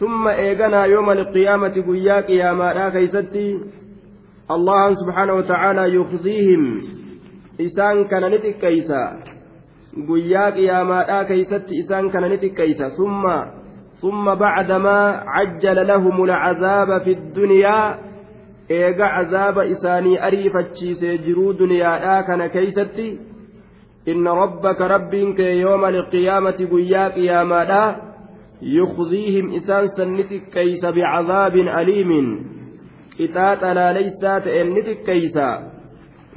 ثم إيغنا يوم القيامة قيا قياما كيستي الله سبحانه وتعالى يخزيهم. إسان كان نتكيسا قيا قياما كيستي إسان كان نتكيسا ثم ثم بعدما عجل لهم العذاب في الدنيا eega cazaaba isaanii ariifachiisee jiruu duniyaadhaa kana keeysatti inna rabbaka rabbiin kee yooma alqiyaamati guyyaa qiyaamaadha يخزيهم إسان سنتك كيس بعذاب أليم. قطاط لا ليسات إنتك كيسا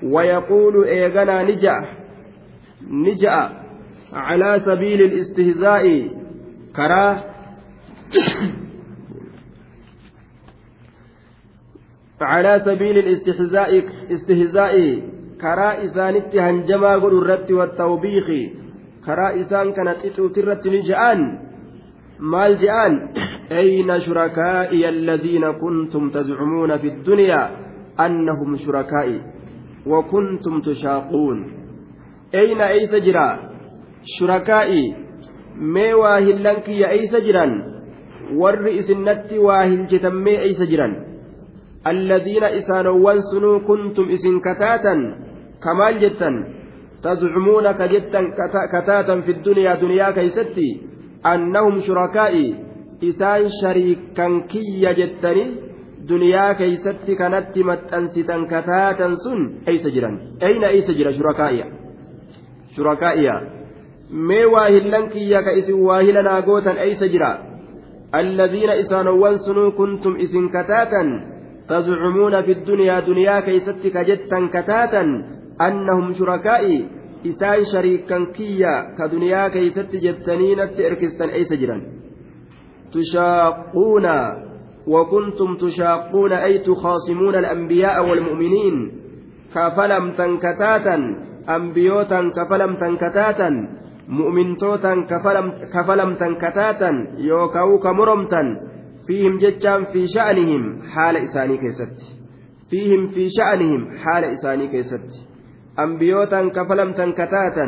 ويقول إيغنا نجأ. نجأ على سبيل الاستهزاء. كراه على سبيل الاستهزاء استهزاء. كرا إسانت هنجما قل الرد والتوبيخ. كرا إسان كانت إتوترت نجآن مال جآن أين شركائي الذين كنتم تزعمون في الدنيا أنهم شركائي وكنتم تشاقون أين أيس جرا شركائي mee waa hillan kiyya eeysa jiran warri isinnatti waa hiljetammee eeysa jiran alladhiina isaanowwan sunuu kuntum isin kataatan kamaal jettan tazcumuuna ka jettan kataatan fi duniyaa duniyaa keeysatti annahum shurakaa'i isaan shariikan kiyya jettani duniyaa keeysatti kanatti maxxansitan kataatan sun eeysa jiran eyna eeysa jira shurakaa'iya shurakaa'iya mee waa hillan kiyya ka isin waa hilanaa gootan eeysa jira alladhiina isaanowwan sunuu kuntum isin kataatan تزعمون في الدنيا دنيا كيست كجتا كتاتا أنهم شركائي إسان شريكا كيا كدنيا كيست جتنين إركستا أي سجرا تشاقون وكنتم تشاقون أي تخاصمون الأنبياء والمؤمنين كفلم تنكتاتا أنبيوتا كفلم تنكتاتا مؤمنتوتا كفلم تنكتاتا يوكاو كمرمتا فيهم جتان في شأنهم حال إساني كيست فيهم في شأنهم حال إساني كيست أنبيوتا كفلم تنكتاتا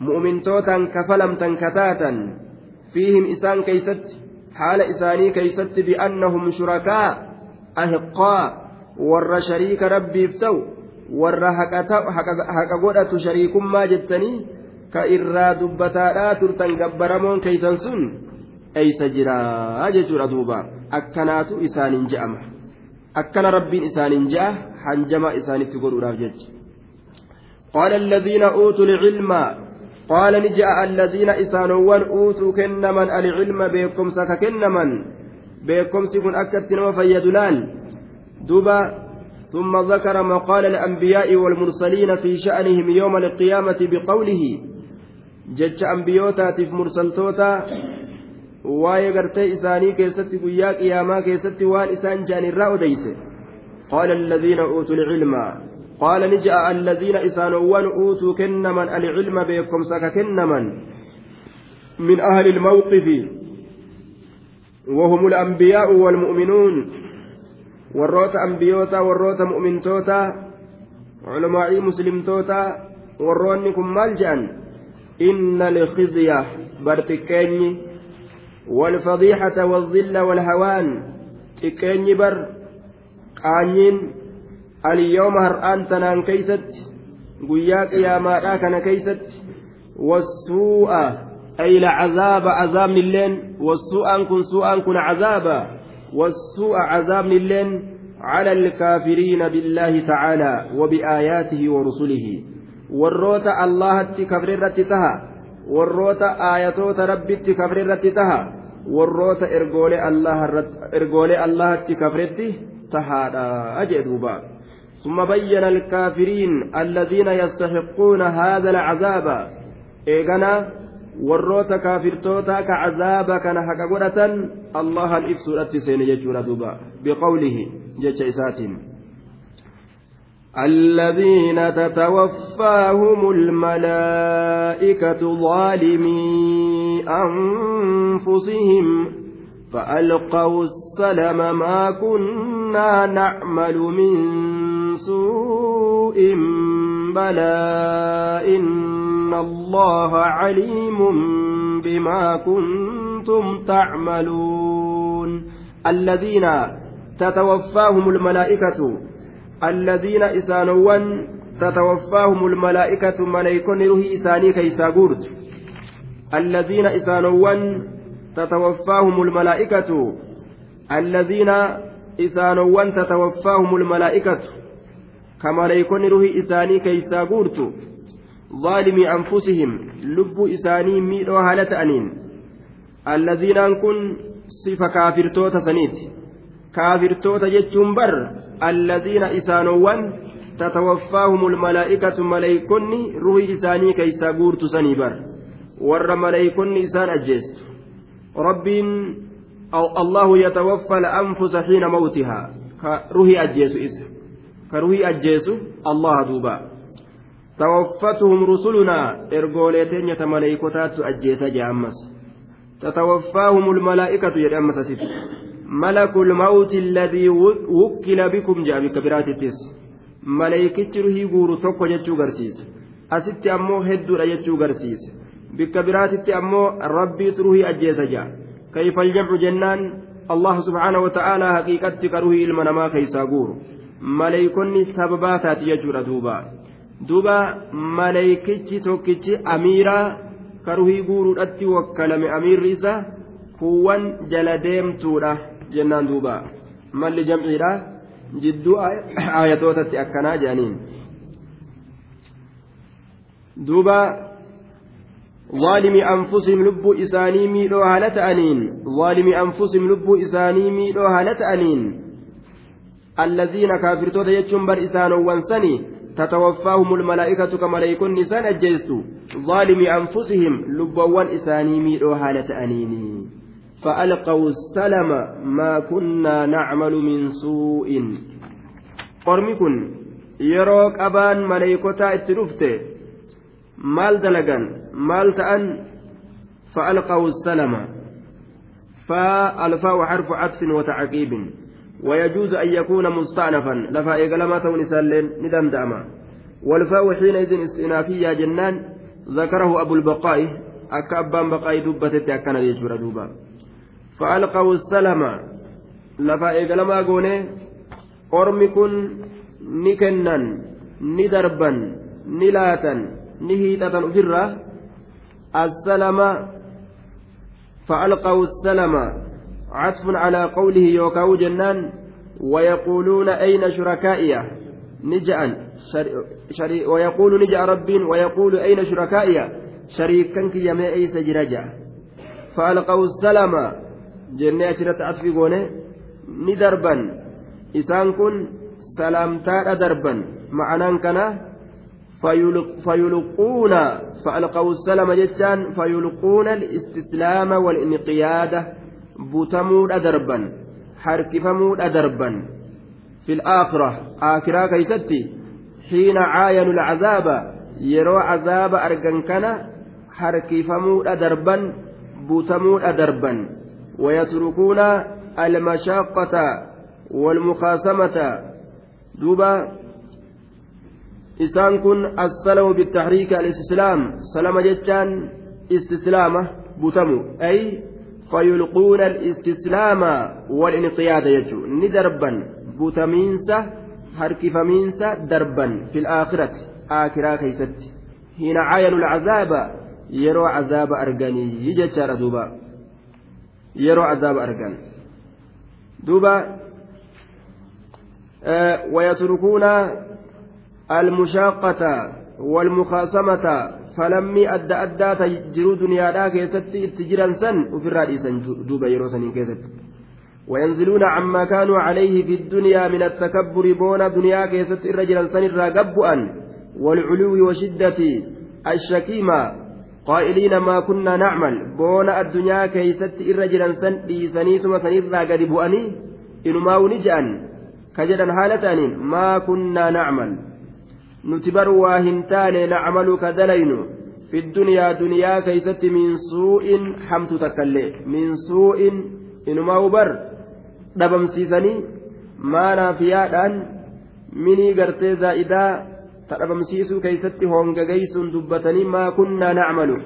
مؤمنتوتا كفلم تنكتاتا فيهم إسان كيست حال إساني كيست بأنهم شركاء أهقاء ور شريك ربي افتو ور godhatu shariikummaa jettanii ka irraa dubbataadhaa turtan gabbaramoon keeysan sun eeysa jiraa jechuudha duuba akkanaatu isaaniin je'ama akkana rabbiin isaaniin je'a hanjama isaanitti godhuudhaaf jecha قال الذين أوتوا العلم. قال نجاء الذين إسانوان أوتوا كنمن العلم بكم سك كنمن. بكم سكن أكدت وفيدلال دوبا ثم ذكر مقال الأنبياء والمرسلين في شأنهم يوم القيامة بقوله. جج أنبيوتا تف مرسلتوتا. waa'ee gartee isaanii keessatti guyyaa qiyaamaa keessatti waan isaan jaan irraa odeyse qaala alladhiina ja'a alladhiina isaanowwan uutuu kennaman alcilma beekomsa ka kennaman min ahli ilmawqifi وهم الأنبياء والمؤمنون warroota ambiyootaa warroota mu'mintootaa culamaa'ii muslimtootaa warroonni kun maal je'an inna lkhizya barxiqqeenyi والفضيحة والذل والهوان تكيني بر قانين هرآن تنان كيست قياك يا ما كان كيست. والسوء أي لعذاب عذاب اللين والسوء كن سوء كن عذابا. والسوء عذاب اللين على الكافرين بالله تعالى وبآياته ورسله. والروت الله تكبر تها. والروت آياتوت ربي تكبر تها. warroota ergoolee allahatti kafretti tahaadha jee duuba ثم بين الكافرين الذين يستحقون هذا العذاب إيغانا ka cazaaba kana haqa godhatan allahan ibsuudhatti seene jechuudha duuba biqawlihi jecha isaatiin الذين تتوفاهم الملائكة ظالمي أنفسهم فألقوا السلم ما كنا نعمل من سوء بلى إن الله عليم بما كنتم تعملون الذين تتوفاهم الملائكة الذين إسانوان تتوفاهم الملائكة ملائكون روحي إساني كيسا قرت الذين إسانوان تتوفاهم الملائكة الذين إسانوان تتوفاهم الملائكة كملائكون روحي إساني كيسا قرت ظالمي أنفسهم لب إساني ميلو هالة أنين الذين كن صفة كافرتوتا سنيت كافرتوتا جتشم بر الذين إسانوان تتوفاهم الملائكة ملائكني روحي إساني كيسا قورت سنيبر ور ملائكني إسان أجيست رب الله يتوفى الأنفس حين موتها كروحي أجيس إسا كروحي أجيس الله دوبا توفتهم رسلنا إرغوليتين يتملائكتات أجيس جامس تتوفاهم الملائكة يدأمس ست ملك الموت الذي وكل بكم جاء بكبراتتس ملائكتي رهي غورو توكو جتشو غرسيس asitti ammoo hedduudha jechuu garsiise bikka biraatitti ammoo rabbiitu ruhii ajjeesa jaa kayfa aljamcu jennaan allah subxaanahu wata'aalaa haqiiqatti ka ruhii ilma namaa keeysaa guuru maleeykonni sababaa taati jechuudha duuba duuba maleeykichi tokkichi amiiraa ka ruhii guuruudhatti wakkalame amiirri isa kuwwan jala deemtuudha jennaan duuba malli jamciidha jidduu ayatootatti akkanaa jedhaniin duuba ظالمي أنفسهم لبوا إساني ميلو هالة أنين ظالمي أنفسهم لبوا إساني ميلو هالة أنين الذين كافرتوا يجون بر إسان وانسني تتوفاهم الملائكة كملائكة نسان أجيستوا ظالمي أنفسهم لبوا إساني ميلو هالة أنين فألقوا السلم ما كنا نعمل من سوء. kun yeroo qabaan maleeykotaa itti dhufte maal dalagan maal ta'an السلم. فالفاء حرف عطف وتعقيب. ويجوز أن يكون مستأنفا. لفا إيقلمات ونسال ندم داما. والفاء حينئذ استئنافية جنان. ذكره أبو البقاء. أكابان بقاء دبتت أكنا يجبر دوبا فألقوا السلم. لفا إيقلما قوني ni darban ni laatan ni hiixatan ufirra assalama فألقوا السلم. عطف على قوله يوكاو جنان ويقولون أين شركائي؟ نجأ شري ويقول نجأ رب ويقول أين شركائي؟ شريكا يمي أي سجرجا فألقوا السلم جنة أشرت أطفقونه ندربا isaan kun salaamtaadha darban ma'anaan kana fayulquuna fa'alqawu salama jechaan fayulquuna istislaama walinqiyaada butamuudha darban harkifamuudha darban. Fi الآخرة آخرة كيستي حين عاينوا العذاب يروا عذاب أرجن كان حركفموا دربا بوتموا دربا ويتركون المشاقة والمخاصمة دوبا إسان كن السلم بالتحريك الاستسلام سلم جتان استسلامة بتمو أي فيلقون الاستسلام والانقياد يجو. ندربا بتمينسة هركفمينسة دربا في الآخرة آخرة كيست. حين عاينوا العذاب يروا عذاب أرجاني يجتشار دوبا. يروا عذاب أرجان دوبا ويتركون المشاقة والمخاصمة فلمي أدى أدى تجروا دنيا كيست اتجرا سن وفي الرئيس دوبا يروسن كيست وينزلون عما كانوا عليه في الدنيا من التكبر بون دنيا كيست الرجل سن الرقبؤا والعلو وشدة الشكيمة قائلين ما كنا نعمل بون الدنيا كيست الرجل سن لسنيتم سن الرقب إنما ونجأن كجدا حالتان ما كنا نعمل نتبر واهنتان نعمل كدلين في الدنيا دنيا كيست من سوء حمت تكلي من سوء إنما وبر dhabamsiisanii maanaa fi yaadhaan minii gartee zaa'idaa tadhabamsiisuu keeysatti hongagaysuun dubbatanii maa kunnaa nacmalu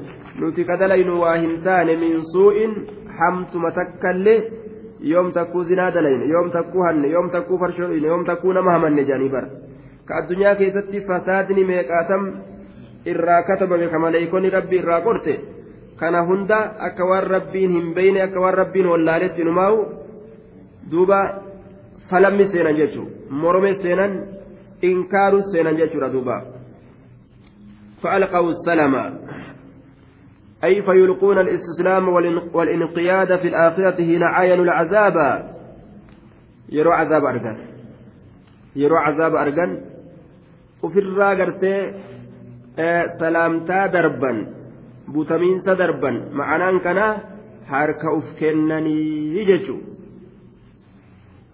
nuti kadalaynu waa hin taane min suu'in hamtuma takkallee yoom takkuu zinaa dalayne yoom takkuu hanne yoom takkuu farshoine yoom takkuu nama hamanne jedhanii bara ka addunyaa keessatti fasaadni meeqaatam irraa katabame ka maleeykonni rabbi irraa qorte kana hunda akka waan rabbiin hin beyne akka waan rabbiin wallaaletti numaa'u duuba falammi seenan jechuun morome seenan inkaaru seenan jechuudha duuba فألقوا السلام أي فيلقون الاستسلام والانقياد في الآخرة حين عاينوا العذاب يروا عذاب أرجان يروا عذاب أرجان ofirraa gartee salaamtaa darban butamiinsa darban ma'anaan kana harka uf kennanii jechuun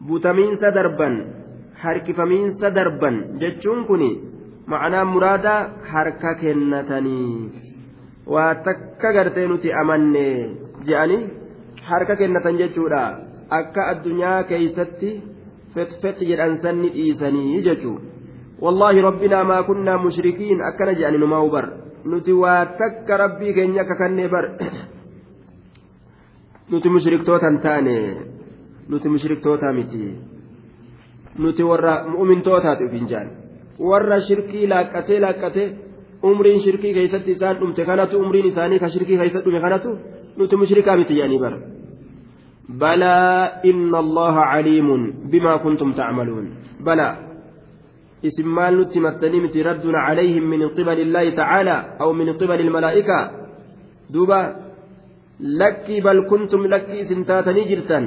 butamiinsa darban harkifamiinsa darban jechuun kun maanaan muraada harka kennatanii. Waa takka gartee nuti amanne je'anii harka kennatan jechuudha. Akka addunyaa keeysatti fexfex jedhan sanni dhiisanii jechuudha. Wallaahi rabbinaa maa kunnaa mushrikiin akkana je'ani numaa bar nuti waa takka rabbii keenya akka kannee bar nuti mushriktootan taane nuti mushriktoota miti nuti warra mu'mintootaati ufin jaan warra shirkii laaqqatee laaqqatee umriin shirkii keessatti isaan dhumte kanatu umriin isaanii ka shirkii keessatti dhume kanatu nuti mushrikaa miti jedhanii bara إسم مال نتمتني رد عليهم من قبل الله تعالى أو من قبل الملائكة. دوبا لك بل كنتم لك سنتاتني جرتا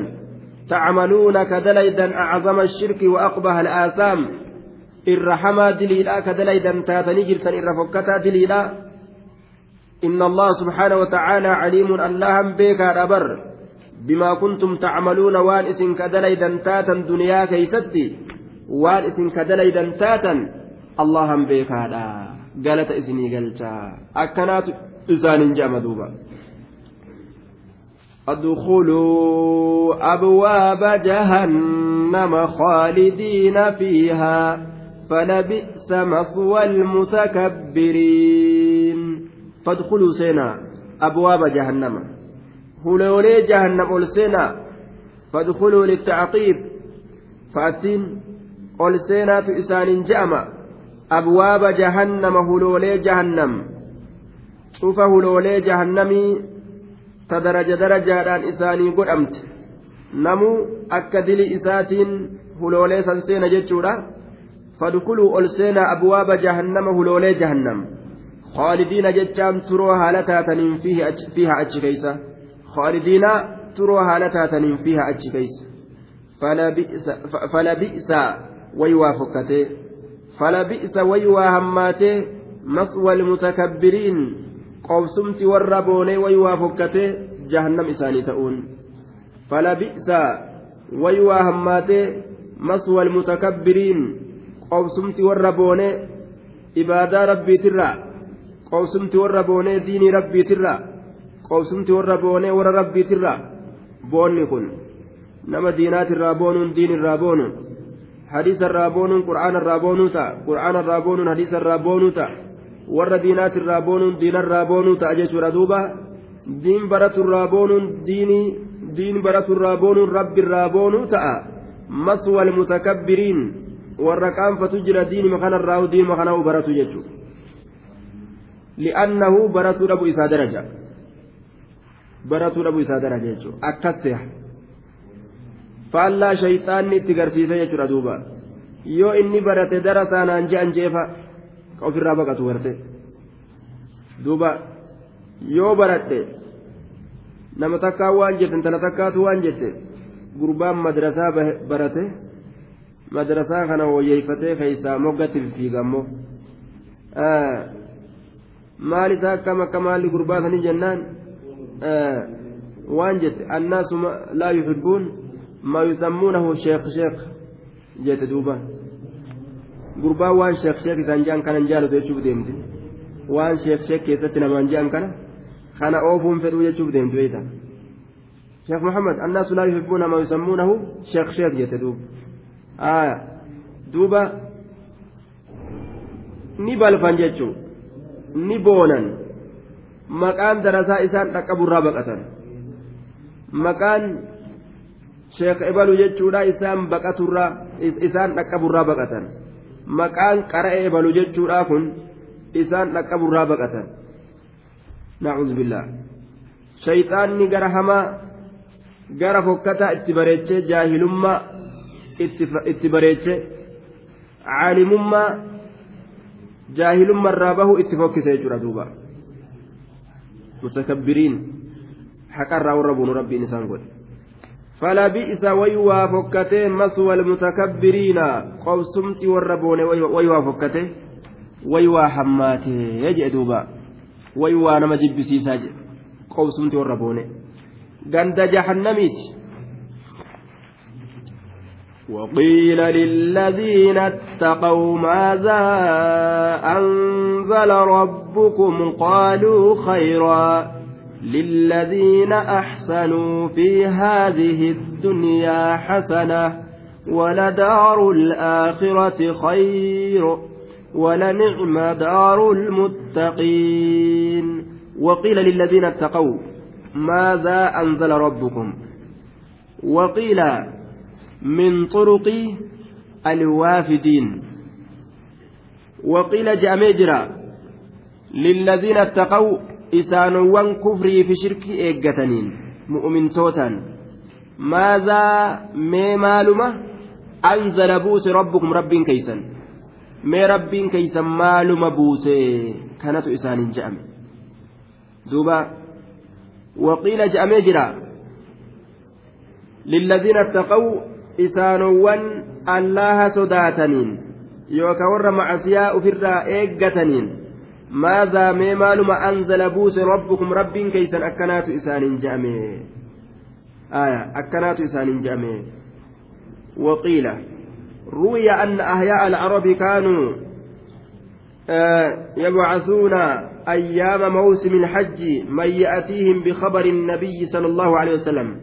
تعملون كدليدا أعظم الشرك وأقبح الآثام. الرحمة دليلا كدليدا تاتني جرتا الرفقتا دليلا. إن الله سبحانه وتعالى عليم اللهم بك أبر. بما كنتم تعملون وان إسن كدليدا تاتا دنيا كيستي وان إسن كدليدا تاتا اللهم بك قالت إسني قلتا أكنات إسان جامدوبا ادخلوا أبواب جهنم خالدين فيها فلبئس مثوى المتكبرين فادخلوا سينا أبواب جهنم هلولي جهنم السينا فادخلوا للتعقيب فأتين سينا في إسان جأم أبواب جهنم هلولي جهنم شوف هلولي جهنمي ta daraja darajaadhaan isaanii godhamte namuu akka dili isaatiin huloolee san seena jechuudha fadkuluu ol seenaa abwaaba jahannama huloolee jahannam خالدين جتام تروا هالتا تنين فيه فيها أج كيسة خالدين تروا هالتا تنين فيها أج كيسة فلا wayi waa fokkatee falabi'isa wayi waa hammaatee maswal mutakabbiriin qoobsumti warra boonee wayi waa fokkatee jahannam isaanii ta'uun falabi'isa wayi waa hammaatee maswal mutakabbiriin qoobsumti warra boonee ibaadaa rabbiitirraa qoobsumti warra boonee diinii rabbiitirraa qoobsumti warra boonee warra rabbiitirraa boonni kun nama diinaatirraa boonuun diinirraa boonuun. Hadiisa irraa boonuun qur'aana irraa boonuu ta'a. Qur'aana irraa boonuun hadiisa irraa boonuu ta'a. Warra diinaatirraa boonuun diinarraa boonuu ta'a jechuudha duuba diin baraturraa boonuun diinii diin baraturraa boonuun rabbirraa boonuu ta'a. Maswal mutakabbiriin warra qaanfatu jira diinima kanarraa diinima kanaa baratu jechuudha li'annahu baratuu dhabu isaa daraja. Akkas seha faallaa shayxaanni itti garsiise jechuudha duuba yoo inni barate darasaanaan je'an jeefa. ka ofirraa baqatu garte duuba yoo baradhe nama takkaa waan jette intala takkaatu waan jette gurbaan madrasaa barate madrasaa kana woyyeeyfatee keeysaa moggatti fiigammoo maal isaa akkam akka maalli gurbaa sanii jennaan waan jette annaasu laa yuhibbuun maa yusammuunahu sheek sheek jette duuba gurbaa waan sheek sheek isaan je'an kanan jaalatu jechuuf deemti waan sheek sheek keessatti namaan je'an kana kana oofuun fedhuu jechuuf deemtu beeyta sheek muhammad annaasu laa yuhibbuuna maa yusammuunahu sheek sheek jette duuba aya duuba ni balfan jechuu ni boonan maqaan darasaa isaan dhaqqaburraa baqatan maqaan sheek ebalu jechuudha isaan baqaturraa isaan dhaqqaburraa baqatan maqaan qara'e ebalu jechuudha kun isaan dhaqqaburraa baqatan naa'udhu billaa shayxaanni gara hamaa gara fokkataa itti bareechee jaahilummaa itti bareechee caalimummaa jaahilummaa irraa bahu itti fokkise jechuudha duuba mutakabbiriin haqarraa warra buunu rabbiin isaan godhe فلبئس ويوا فكته مسوى المتكبرين قوسمت والربون ويوا فكته. ويوا حماته. يجئ دوبا ويوا نما جبسي ساجئ قوسمت والربون. قند جهنميت. وقيل للذين اتقوا ماذا أنزل ربكم؟ قالوا خيرا. للذين أحسنوا في هذه الدنيا حسنة ولدار الآخرة خير ولنعم دار المتقين وقيل للذين اتقوا ماذا أنزل ربكم وقيل من طرق الوافدين وقيل جامجرا للذين اتقوا إسانوان كفري في شرك إيقتنين مؤمن توتا ماذا مي معلومة أنزل بوس ربكم رب كيسا مي رب كيسا معلومة بوس كانت إسان جأم دوبا وقيل جأمجرا للذين اتقوا isaanowwan allaha sodaataniin yookaan warra macasiyaa ofirraa eeggataniin maadhaa mee maaluma anzala buuse rabbukum rabbiin keeysan akkanaatu isaaniin je'ame akkanaatu isaaniin je'ame وقيل روي أن أحياء العرب كانوا يبعثون أيام موسم الحج من يأتيهم بخبر النبي صلى الله عليه وسلم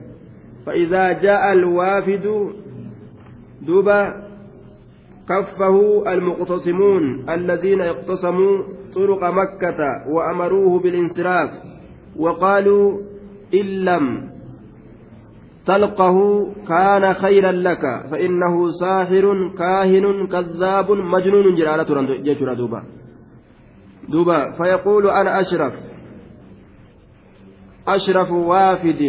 فإذا جاء الوافد دوبا كفه المقتصمون الذين اقتصموا طرق مكة وأمروه بالانصراف وقالوا إن لم تلقه كان خيرا لك فإنه ساحر كاهن كذاب مجنون جلالة دوبا. دوبا. فيقول أنا أشرف. أشرف وافد.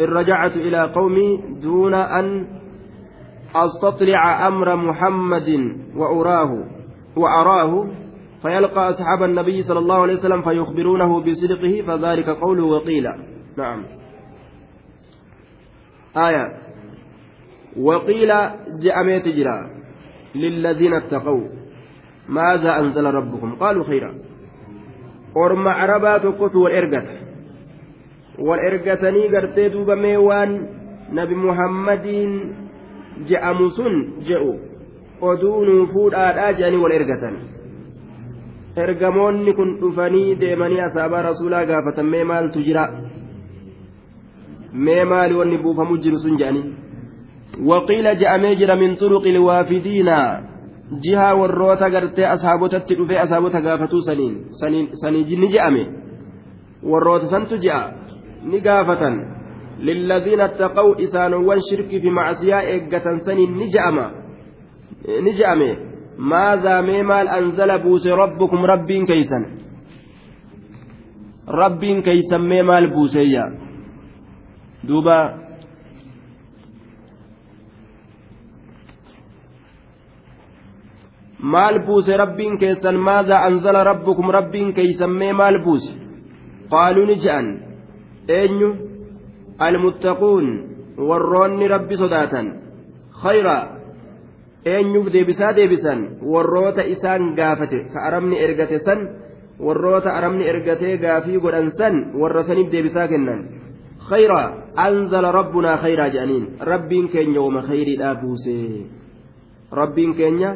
إن رجعت إلى قومي دون أن أستطلع أمر محمد وأراه وأراه فيلقى أصحاب النبي صلى الله عليه وسلم فيخبرونه بصدقه فذلك قوله وقيل. نعم. آية. وقيل جاء تجرى للذين اتقوا. ماذا أنزل ربكم؟ قالوا خيرا. أرمى عربات قصوا والإرقة. والإرقتني قرتي دوبا ميوان نبي محمد je'amu sun je'u oduu nuu fuudhaadhaa je'anii wal ergatan ergamoonni kun dhufanii deemanii asaabaa rasuulaa gaafatan mee maaltu jira mee maali wanni buufamu jiru sun je'anii waqiila je'amee jira min turuqi ilwaafidiina jihaa warroota gartee asaabotatti dhufee asaabota gaafatuu saniin sanii ni je'ame warroota santu je'a ni gaafatan للذين اتقوا إسانوان شرك في معصية إيقة سني نجأما. نجأمي. ماذا ميمال أنزل بوس ربكم رب كيسا رب كيسا ميمال بوسيا. دوبا. maal buuse rabbiin keessan maadha anzala rabbukum rabbiin keeysan mee maal buuse qaaluu ni je'an المتقون sodaatan khayra eenyuuf deebisaa deebisan warroota isaan gaafate ka aramni ergate san warroota aramni ergatee gaafii godhan san warra saniif deebisaa kennan khayra anzala rabbunaa khayraa jedhaniin rabbiin keenya wama khayriidhaa buuse rabbiin keenya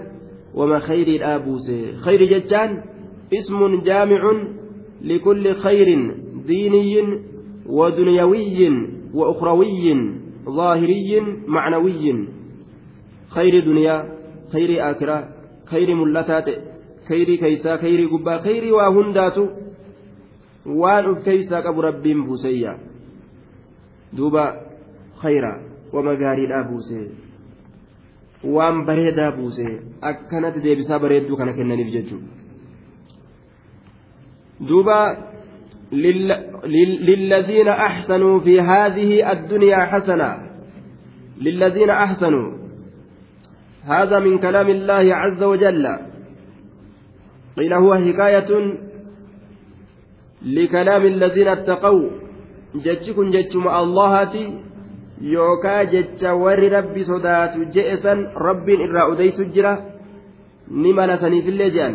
wama khayriidhaa buuse khayri jechaan ismun jaamicun likulli khayrin diiniyyin ودنيوي وأخروي ظاهري معنوي. خير دنيا خير آخرة خير ملتات خير كيسا خير قبا خير وهندات وان كيسا قبو ربين بوسيا. دوبا خيرا ومغاري بوسي. waan bareedaa buuse akkanatti deebisaa bareedduu kana kennaniif jechuudha duuba للذين أحسنوا في هذه الدنيا حسنة. للذين أحسنوا. هذا من كلام الله عز وجل. قيل هو حكاية لكلام الذين اتقوا. جتشكن جتشم الله yookaa jecha warri rabbi sodaatu je'esan rabbiin irraa odeysu jira ni mala saniifillee je'an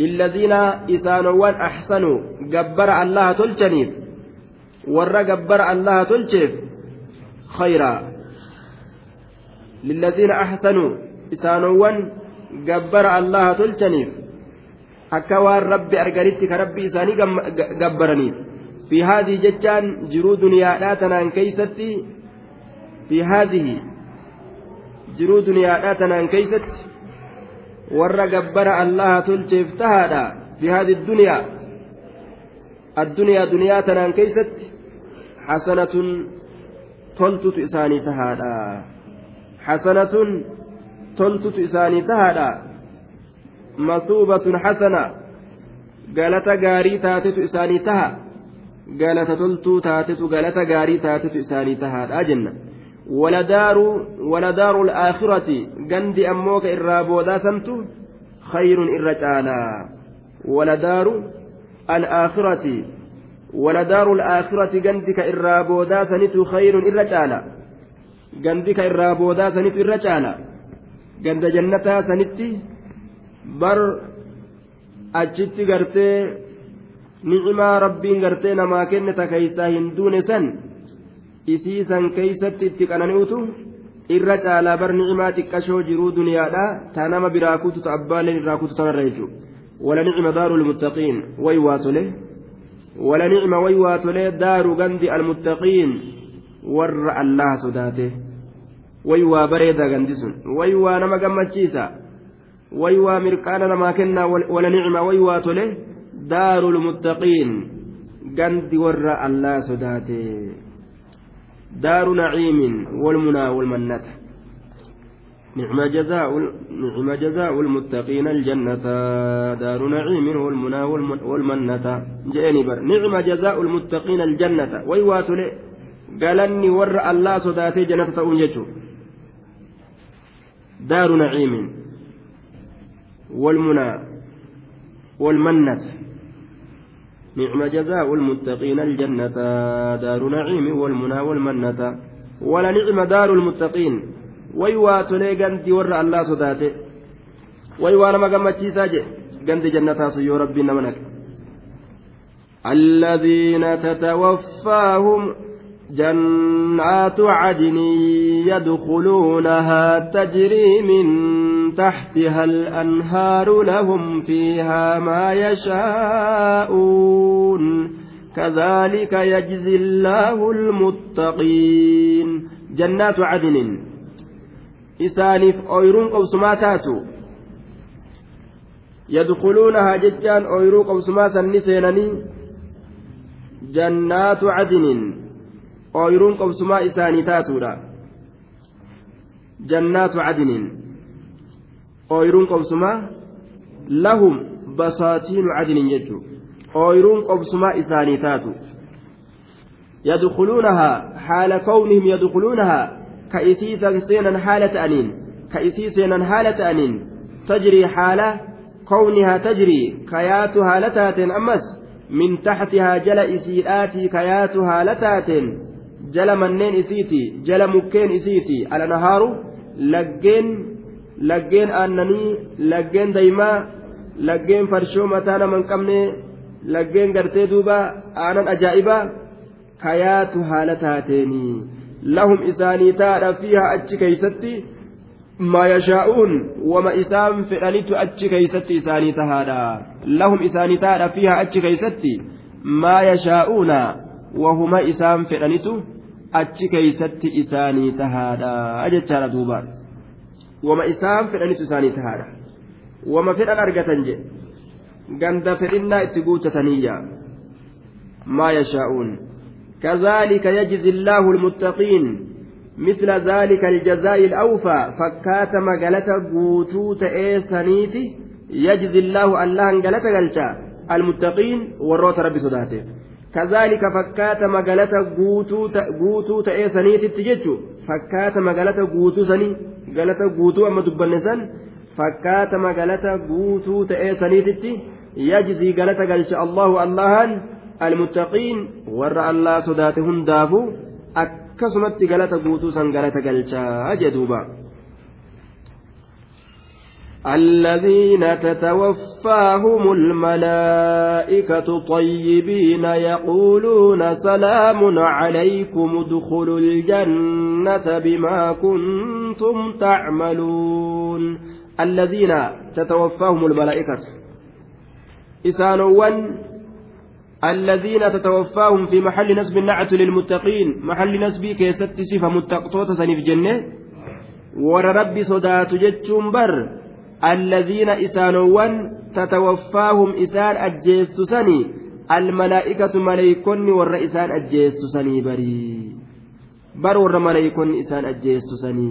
lilladhiina isaanowwan axsanuu gabbara allaha tolchaniif warra gabbara allaha tolcheef khayraa lilladhiina axsanuu isaanowwan gabbara allaha tolchaniif akka waan rabbi arganitti ka rabbi isaanii gabbaraniif fi haadii jechaan jiruu duniyaadhaa tanaan keeysatti fi haadhihi jiruu duniyaadhaa tanaan keeysatti warra gabbara allaha tolcheef tahaadha fi haadhi duniyaa addunyaa duniyaa tanaan keeysatti xasanatun toltutu isaanii tahaadha xasanatun toltutu isaanii tahaadha masuubatun xasana galata gaarii taatetu isaanii taha galata toltuu taatetu galata gaarii taatetu isaanii tahaadha jenna irra caalaa waladaaru alaakhirati waladaaru alaakhirati gandi ka irraa boodaa sanitu khayrun irra caala gandi ka irraa boodaa sanitu irra caala ganda jannataa sanitti bar achitti gartee nicimaa rabbiin gartee namaa kenne ta keeysaa hin duune san isii san keeysatti itti qanani'utu irra caalaa bar nicimaa xiqqashoo jiruu duniyaadha. Taa nama biraa kututu abbaaleen irraa kutu tanarra jechuudha. Wala nicma daaru lmuttaqiin way waa tole. Wala nicma way waa tole daaru gandi almuttaqiin warra allaha sodaate. Way waa bareeda gandi sun. Way waa nama gammachiisa. Way waa mirqaana namaa kennaa wala nicma way waa tole. Daaru lmuttaqiin gandi warra allaha sodaate دار نعيم والمنى والمنة. نعم جزاء نعم جزاء المتقين الجنة. دار نعيم والمنى والمنة. جاني نعم جزاء المتقين الجنة. ويوات لي؟ قالني ور الله صداتي جنة تؤنجته دار نعيم والمنى والمنة. نعم جزاء المتقين الجنة دار نعيم والمنى والمنة. ولا نعم دار المتقين. ويوا تلي دي ور الله صداته ويوا لما قمت ساجي قندي جنة سيو ربي نمنك. الذين تتوفاهم جنات عدن يدخلونها تجري من تحتها الأنهار لهم فيها ما يشاءون. كذلك يجزي الله المتقين. جنات عدن. إسانف أويرون قوسما تاتو يدخلونها ججان أويرو قوسما سنسينني جنات عدن. ooyiruun qobsumaa isaanii taatuudha jannaatu cadinin ooyiruun qobsumaa lahum basaatiinu cadinin jechuu ooyiruun qobsumaa isaanii taatu yadkuluunahaa haala kawnihim yadkuluunahaa ka isii seenan haala ta'aniin ka isii seenan haala ta'aniin tajrii haala كونها تجري كياتها لتاتين أمس من تحتها جل إسيئاتي كياتها لتاتين jala manneen isiiti jala mukkeen isiiti alanahaaru laggeen laggeen aannanii laggeen daymaa laggeen farshoo mataa nama hin qabne laggeen gartee duuba aanan ajaa'ibaa kayaatu haala taateenii lahum isaanii taadha fiihaa achi keeysatti وما إسام فعلت أتش كيستي إساني تهادا لهم إساني تهادا فيها أتش كيستي ما يشاءون وهما إسام فعلت أتش كيستي إساني تهادا أجد شارة وما إسام فعلت إساني تهادا وما فعل أرقتنجي ganda fedhinnaa itti guutataniiyya maa yashaa'uun كذلك يجزي الله المتقين. مثل ذلك الجزاء الأوفى. فكات مقالة قوتو تأيسانيتي يجزي الله الله انقلت قلتا المتقين وروت ربي صداته. كذلك فكات مقالة قوتو تأيسانيتي تججو فكات مقالة galata guutuu amma dubbanne san fakkaatama galata guutuu ta'ee saniititti yajzii galata galcha allahu allahan almuttaqiin warra allaa sodaate hundaafu akkasumatti galata guutuu san galata galchaa jedhuuba. الذين تتوفاهم الملائكة طيبين يقولون سلام عليكم ادخلوا الجنة بما كنتم تعملون. الذين تتوفاهم الملائكة. إسانوا الذين تتوفاهم في محل نسب النعت للمتقين محل نسب كيست صفة متقطوة سنف جنة. ور ربي صدات جتشم بر. الذين إسانوان تتوفاهم إسان أجيست سني الملائكة ملائكون ور إسان أجيست سني بري. بر ور ملائكون إسان أجيست سني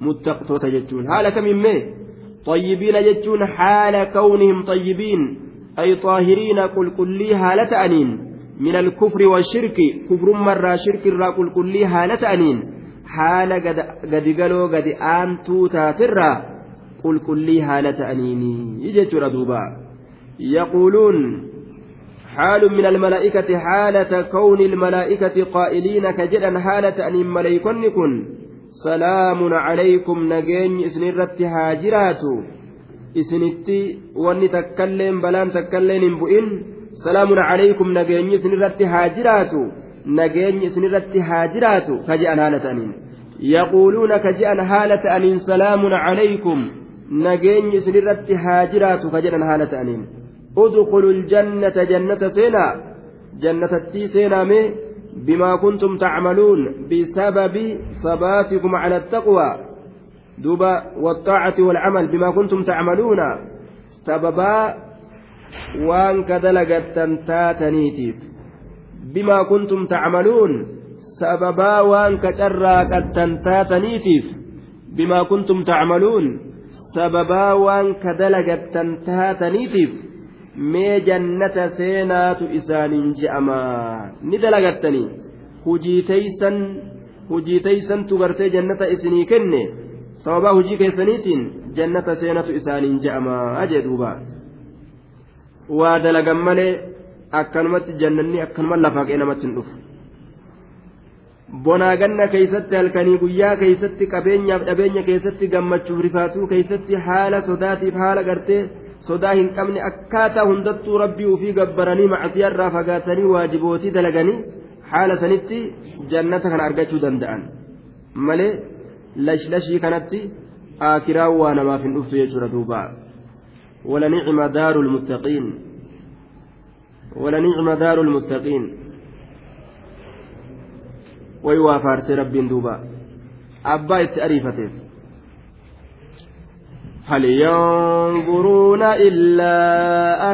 متقطوة جتشون حالك من طيبين جتشون. حال كونهم طيبين. أي طاهرين. قل كلي هالة أنين. من الكفر والشرك. كفر مرة شرك الرا. قل كلي هالة أنين. حال قد قالوا قد آنتو تاترا. قل كلي هالة أنين يجت ردوبا يقولون حال من الملائكة حالة كون الملائكة قائلين كجدا حالة أن ملائكن كن سلام عليكم نجين إسنرت هاجراتو isinitti wanni takkailleen balaan takkailleen hin bu'in salaamun calaykum nageenyi isinirratti haa jiraatu nageenyi isinirratti haa jiraatu ka je'an haala ta'aniin yaquuluuna ka nageenyi isinirratti haa jiraatu ka jedhan haala ta'aniin udkhulu ljannata jannata seenaa jannatattii seenaame bimaa kuntum tacmaluun bisababi sabaatikum cala attaqwaa دوبا والطاعة والعمل بما كنتم تعملون سببا وان كدلقت تاتنيتيف بما كنتم تعملون سببا وان كجراكت تاتنيتيف بما كنتم sababaa waan ka dalagattan taataniitiif mee jannata seenaatu isaaniin je'amaa ni dalagattanii hujiiteysan hujiiteysantu gartee jannata isinii kenne. Sababaa hujii keessaniitiin jannata seenaatu isaaniin je'amaa jee duuba. Waa dalagan malee akkanumatti jannanni akkanuma lafaa lafaqee namatti hin dhufu. bonaa ganna keeysatti halkanii guyyaa keeysatti qabeenyaaf dhabeenya keessatti gammachuuf rifaatuu keeysatti haala sodaatiif haala gartee sodaa hin qabne akkaataa hundattuu rabbii ufii gabbaranii macasiyaarraa fagaatanii waajibootii dalaganii haala sanitti jannata kana argachuu danda'an malee lashlashii kanatti aakiraan waa namaaf hin dhuftu jechuudha duuba ولنعم دار المتقين ولنعم دار المتقين ويوافرس رب دوبا. أبا التأريفته هل ينظرون إلا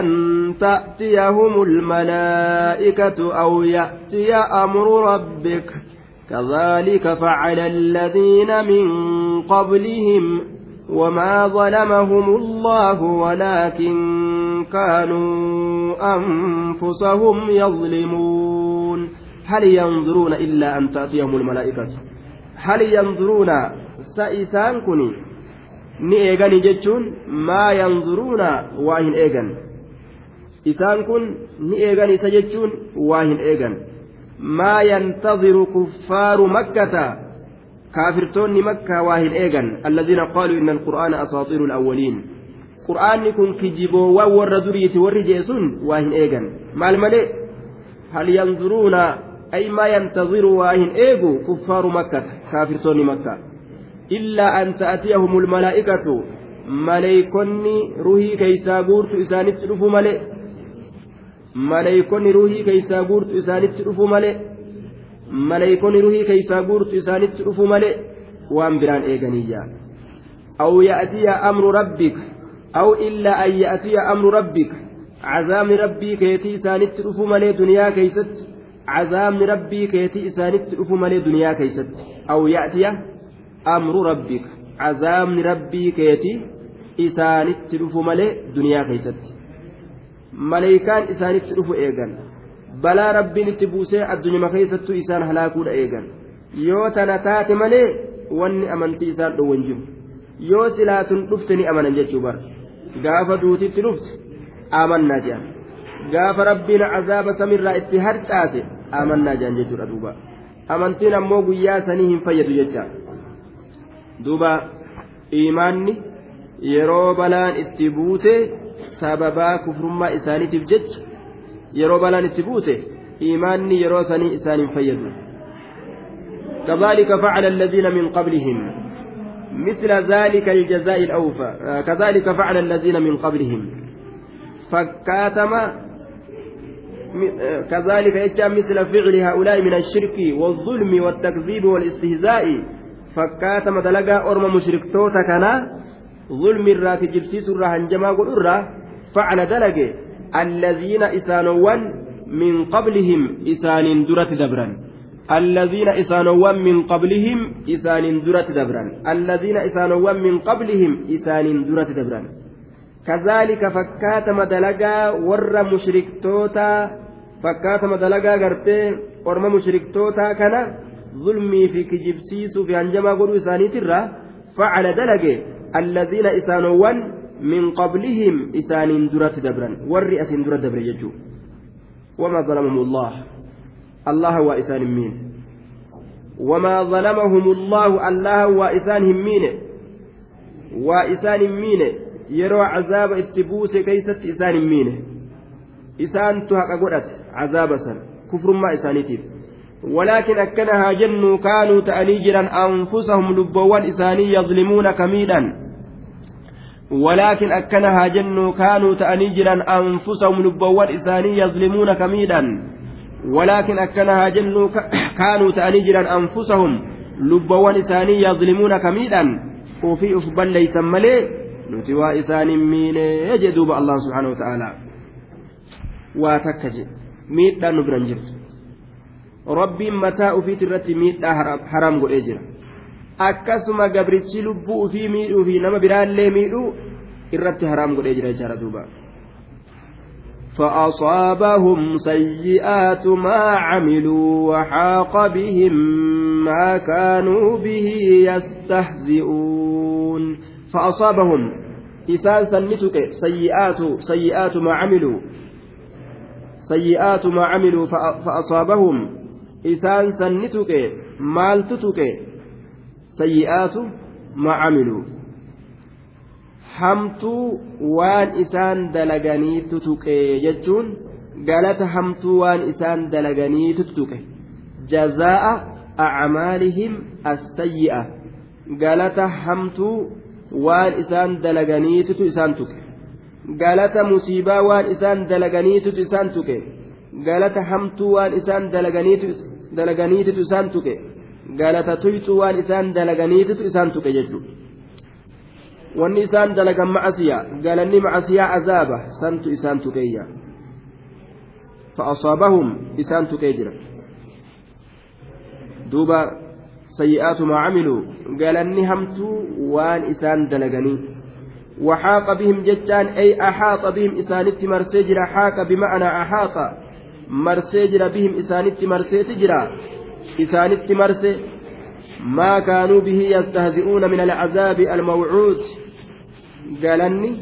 أن تأتيهم الملائكة أو يأتي أمر ربك؟ كذلك فعل الذين من قبلهم وما ظلمهم الله ولكن كانوا أنفسهم يظلمون. هل ينظرون إلا أن تأتيهم الملائكة؟ هل ينظرون؟ سئسان كني ni eegani jechuun maa yanzuruuna waa hin eegan isaan kun ni eegan isa jechuun waa hin eegan ما ينتظر كفار مكة؟ كافرتون مكة واهن إيغان. الذين قالوا إن القرآن أساطير الأولين. قرآن كن كجيبو وور ذرية ورجيسون واهن إيغان. ما الملئ هل ينظرون أي ما ينتظر واهن إيغو كفار مكة كافرتون مكة maleeykonni ruhii keeysaa guurtu isaanitti dhufu malee maleeykonni ruhii keeysaa guurtu isaanitti dhufu malee maleeykonni ruhii keeysaa guurtu isaanitti dhufu malee waan biraan eeganiyyaa aw ya'tiya amru rabbika aw illaa an ya'tiya amru rabbika cazaabni rabbii keetii isaanitti dhufu malee duniyaa keeysatti cazaabni rabbii keetii isaanitti dhufu malee duniyaa keeysatti aw ya'tiya amru rabbika cazaabni rabbii keetii isaanitti dhufu malee duniyaa keeysatti maleeykaan isaanitti dhufu eegan balaa rabbiin itti buusee addunyama keessattuu isaan halaakuudha eegan yoo tana taate malee wanni amantii isaan dhowwan jiru yoo silaatun dhufte ni amanan jechuu bara gaafa duutitti dhufte amannaa jedhan gaafa rabbiin cazaaba samirraa itti harcaase amannaa jedhan jechuudha duuba amantiin ammoo guyyaa sanii hin fayyadu jecha duuba imaanni yeroo balaan itti buute sababaa kufrummaa isaaniitiif jecha yeroo balaan itti buute imaanni yeroo sanii isaan hin fayyadu كذلك فعل الذين من قبلهم مثل ذلك الجزاء الأوفى كذلك فعل الذين من قبلهم فكاتم كذلك يجعل مثل فعل هؤلاء من الشرك والظلم والتكذيب والاستهزاء. فكاتم دلقا أرم مشركتوتا كان ظلم الراك جبسيس الرهن جما قل فعل دلق الذين إسانوان من قبلهم إسان درة دبرا. الذين إسانوان من قبلهم إسان درة دبرا. الذين إسانوان من قبلهم إسان درة دبرا. كذلك فكاتم دلقا ور مشركتوتا فكاتم دلقا قرتي ورم مشركتوتا كان ظلمي في كجبسيس في قلوا إساني ترى فعل دلقا الذين إسانوان من قبلهم إسان درة دبرا ور أسن درة دبرا يجو. وما ظلمهم الله الله هو إسان مين. وما ظلمهم الله الله هو إسان مين. وإسان مين. Yeroo cazaaba itti buuse keeysatti isaan hin miine. Isaantu haqa godhate cazaaba san kufrummaa isaaniitiif. ولكن أكنا هاجنوا كانوا تأنيجرا أنفسهم لبوان إساني يظلمون كميدا ولكن أكنا هاجنوا كانوا تأنيجرا أنفسهم لبوان إساني يظلمون كميدا ولكن أكنا هاجنوا كانوا تأنيجرا أنفسهم لبوان إساني يظلمون كميدا وفي أفبال ليس مليه nuti waa isaanin miine jee duuba allah subhaanahu ta'aalaa waa takka je miidhaa nu biran jirtu rabbiin mataa ufiit irratti miidhaa haraam godhee jira akkasuma gabrichi lubbuu ufii miidhuu fi nama biraallee miidhuu irratti haraam godhee jira jechaadha duuba فأصابهم سيئات ما عملوا وحاق بهم ما كانوا به يستهزئون فأصابهم إسان سنتك سيئات سيئات ما عملوا سيئات ما عملوا فأصابهم إسان سنتك مالتتك سيئات ما عملوا hamtuu waan isaan dalaganii tutuqe jechuun galata hamtuu waan isaan dalaganii tutuqe jazaa'a acmaalihim assayyi'a galata hamtuu waan isaan dalaganiitutu isaan tuqe galata musiibaa waan isaan dalaganiitutu isaan tuqe galata hamtuu waan isaan dalaganiitutu isaan tuqe galata tuyxuu waan isaan dalaganiitutu isaan tuqe jechuudha wanni isaan dalagan macasiyaa galanni macasiyaa azaaba santu isaan tuqeeyya فأصابهم إسان تكيجرا دوبا سيئات ما عملوا. قال أني همتوا وان إسان دلقني. وحاق بهم ججان أي أحاط بهم إسانت مرسجر حاق بمعنى أحاط. مرسجر بهم إسانت مرسجر إسانت مرسي ما كانوا به يستهزئون من العذاب الموعود. قال أني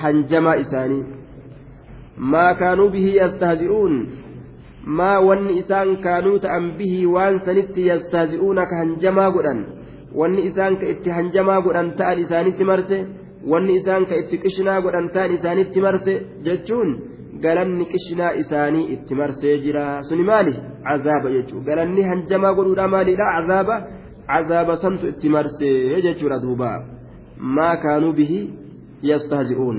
حنجما إساني. ما كانوا به يستهزئون. Maa wanni isaan kaanuu ta'an bihii waan sanitti yastaazi'uuna ka hanjamaa godhan wanni isaan ka itti hanjamaa godhan ta'an isaanitti marse wanni isaan ka itti qishinaa godhan ta'an isaanitti marse jechuun galanni qishinaa isaanii itti marsee jira suni maali cazaaba jechuun galanni hanjamaa godhuudha maalidha cazaaba عذاب سنت اتمرسي يجتر دوبا ما كانوا به يستهزئون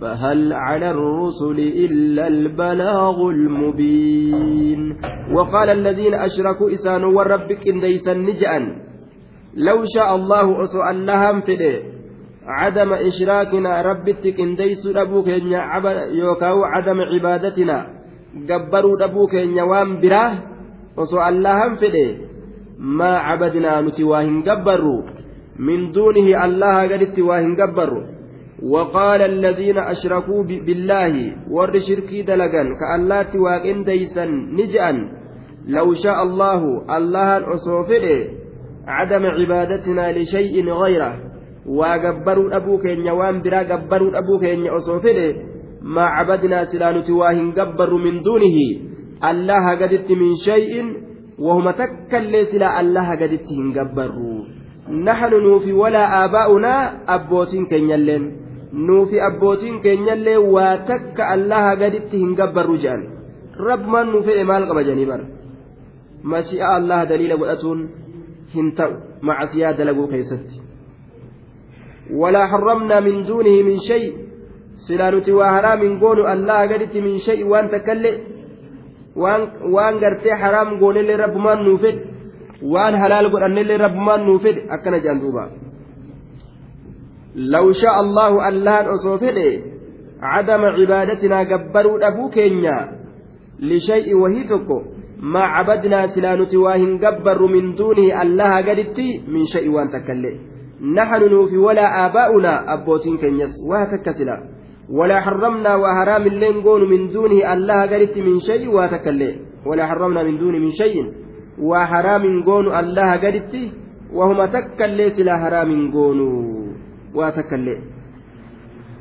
فهل على الرسل إلا البلاغ المبين؟ وقال الذين أشركوا إسان وربك إن ديسا نجأا لو شاء الله أسو اللهم فده عدم إشراكنا ربتك إن ديس أبوك يوكاو عدم عبادتنا. جبروا إن يوام براه. أسو اللهم فده ما عبدنا نتواهن جبروا من دونه الله قد واهن جبروا وقال الذين أشركوا بالله ور شركي دلقا كألات واقن ديسا نجأا لو شاء الله الله أصوفره عدم عبادتنا لشيء غيره. وقبروا أبوك إن يوام برا قبروا أبوك إن أصوفره ما عبدنا سلانة واهن قبر من دونه. الله قدت من شيء وهم تكل سلا الله قدت قبروا. نحن نوفي ولا آباؤنا أبوتين كن يلين nuufi abbootiin keenyallee waa takka allaha gaditti hin gabbarru jedhan rabbumaan nu fedhe maal qaba jedhanii bara mashi'a allaha daliila godhatuun hin ta'u macasiyaa dalaguu keessatti walaa harramnaa min duunihi min shay silaa nuti waa haraamin goonu allaha gaditti min shay waan takkallee waan gartee haraam goonellee rabbumaan nuu fedhe waan halaal godhannellee rabbumaan nuu fedhe akkana jedhan duubaa لو شاء الله ألان أصوفه عدم عبادتنا قبروا أبو كينيا لشيء وهيتك ما عبدنا سلانة واهن قبر من دونه الله قدت من شيء وان تكلي نحن نوفي ولا آباؤنا أبوتين كينيس وهتكسلا ولا حرمنا وهرام اللين من دونه الله قدت من شيء وهتكلي ولا حرمنا من دونه من شيء وحرام قون الله قدت وهما تكلي سلا حرام قونوا. Waa takkallee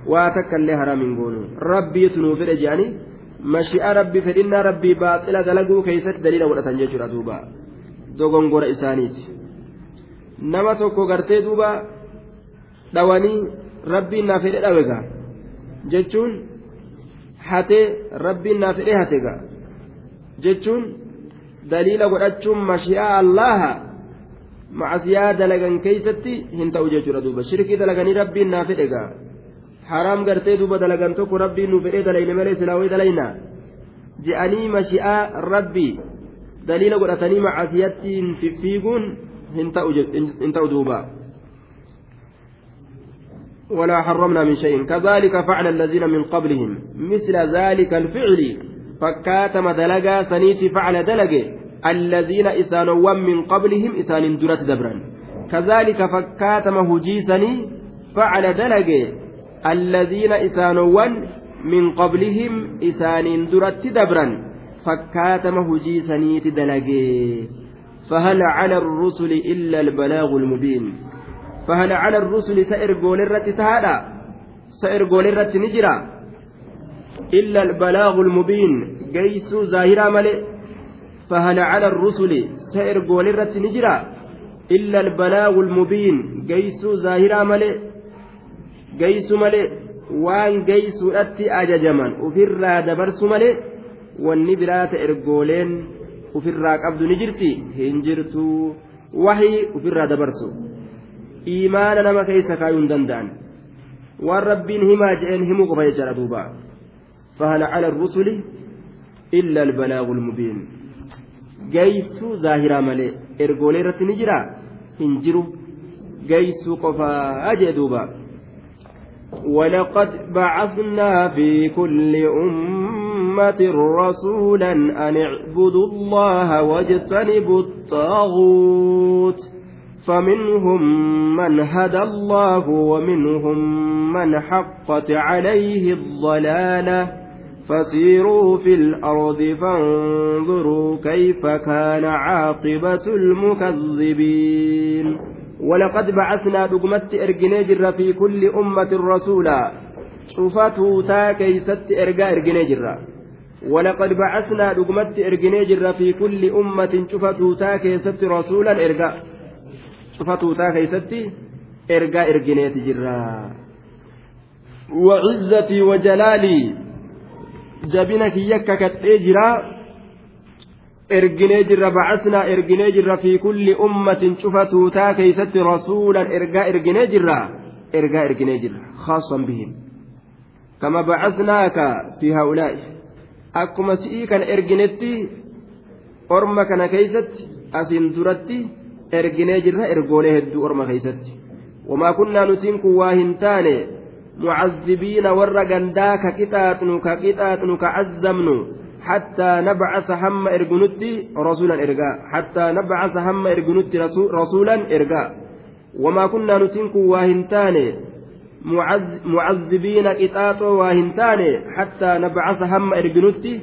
waa takkallee haraamin goonu rabbiitu nuu fedhe jedhanii mashi'a rabbii fedhinnaa rabbii baaxila dalaguu keessatti daliila godhatan jechuudha duuba. Dogongora isaaniiti. Nama tokko gartee duuba dhawanii rabbiin naa fedhe dhawegaa jechuun hatee rabbiin naa fedhe hategaa jechuun daliila godhachuun mashi'a allaha macasiyaa dalagan keeysatti hin ta'u jechuudha duuba shirkii dalaganii rabbiin naa fedhe gaa haraam gartee duuba dalagan tokko rabbiin nu fedhee dalayne malee silaawee dalayna je'anii mashi'aa rabbii daliila godhatanii macasiyatti hin fiiguun hin ta'u duuba ولا حرمنا من شيء كذلك فعل الذين من قبلهم مثل ذلك الفعل فكاتم دلقا سنيت فعل دلقه الذين إسانوان من قبلهم إسان درت دبرا كذلك فكاتم هجيسني فعل دلق الذين إسانوان من قبلهم إسان درت دبرا فكاتم هجيسني تدلق فهل على الرسل إلا البلاغ المبين. فهل على الرسل سائر قول الرت سائر قول الرت نجرا. إلا البلاغ المبين. جيسو ظاهرا ملئ. فهل على الرسل سائر قول الرت نجرا إلا البلاغ المبين جيسو ظاهرا ملئ جيسو ملئ wanni biraata ergooleen ofirraa qabdu ni jirti hin jirtu wahii ofirraa dabarsu imaana nama keessa kaayuu hin danda'an waan rabbiin himaa je'een himuu qofa jechaadha duuba فهل على الرسل إلا البلاغ المبين geeysuu zaahiraa malee ergoolee irratti ni jira? Hin jiru. Geeysuu qofaa jee duuba. ولقد بعثنا في كل أمة رسولا أن اعبدوا الله واجتنبوا الطاغوت فمنهم من هدى الله ومنهم من حقت عليه الضلاله فسيروا في الأرض فانظروا كيف كان عاقبة المكذبين. ولقد بعثنا دقمت إرجني جرا في كل أمة رسولا. شوفته تا كيست إرجا إرجني جرا ولقد بعثنا دقمت إرجني جرا في كل أمة شوفته تا كيست رسولا إرجا شوفته تا كيست إرجا إرجني جرا وعزتي وجلالي. جبنك يكك جرا erginee jirra bacasnaa erginee jirra fi kulli ummatin cufa tuutaa keeysatti rasuulan ergaa erginee jirra ergaa erginee jirra khaasan bihim kama bacasnaaka fi haa'ulaa'i akkuma si'ii kana erginetti orma kana keeysatti asiin duratti erginee jirra ergoolee hedduu orma keeysatti wamaa kunnaa nutiin kun waa hin taane ka qixaaxnu ka qixaaxnu ka cazzamnu حتى نبعث هم إرجنتي رسولا إرجاء حتى نبعث هم إرجنتي رسولا إرجاء وما كنا نتنك واهنتان. معذبين قطاط واهنتان. حتى نبعث هم إرجنتي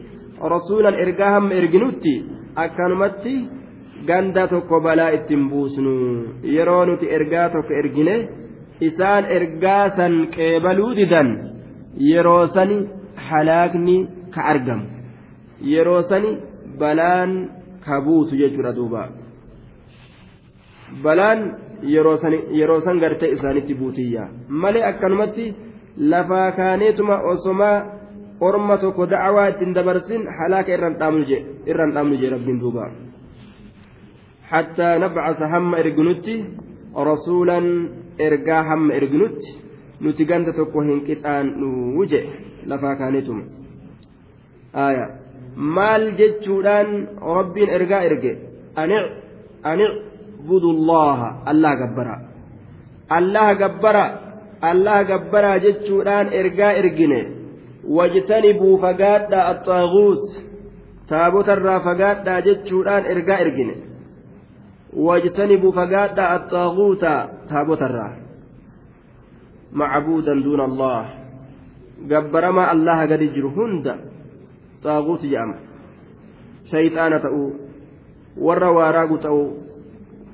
رسولا إرجاء هم إرجنتي أكنمتي ganda tokko balaa ittiin buusnu yeroo nuti ergaa tokko isaan ergaa san qeebaluu didan yeroo sani halaakni ka argamu yeroo sani balaan ka buutu jechuudha duuba. Balaan yeroo san gartee isaanitti buutiyya. Malee akkanumatti lafaa kaaneetuma osomaa orma tokko da'awaa ittiin dabarsin halaaka irraan dhaamnu jee rabbiin duuba. Hattaa nabcasa hamma erginutti rasuulan ergaa hamma erginutti nuti ganda tokko hin qixaannu jedhe lafaa kaanituma maal jechuudhaan rabbiin ergaa erge? Anic budullaha allah gabbara. Allah gabbara allah gabbara jechuudhaan ergaa ergine. Wajtani buu fagaadhaa axaaguut taabota irraa fagaadhaa jechuudhaan ergaa ergine. Wajtanibuu fagaadhaa axaaguuta taabotarraa macbuudan duuna allah gabbaramaa allaha gadi jiru hunda xaaguuti jedhama shayxaana ta'uu warra waaraagu ta'uu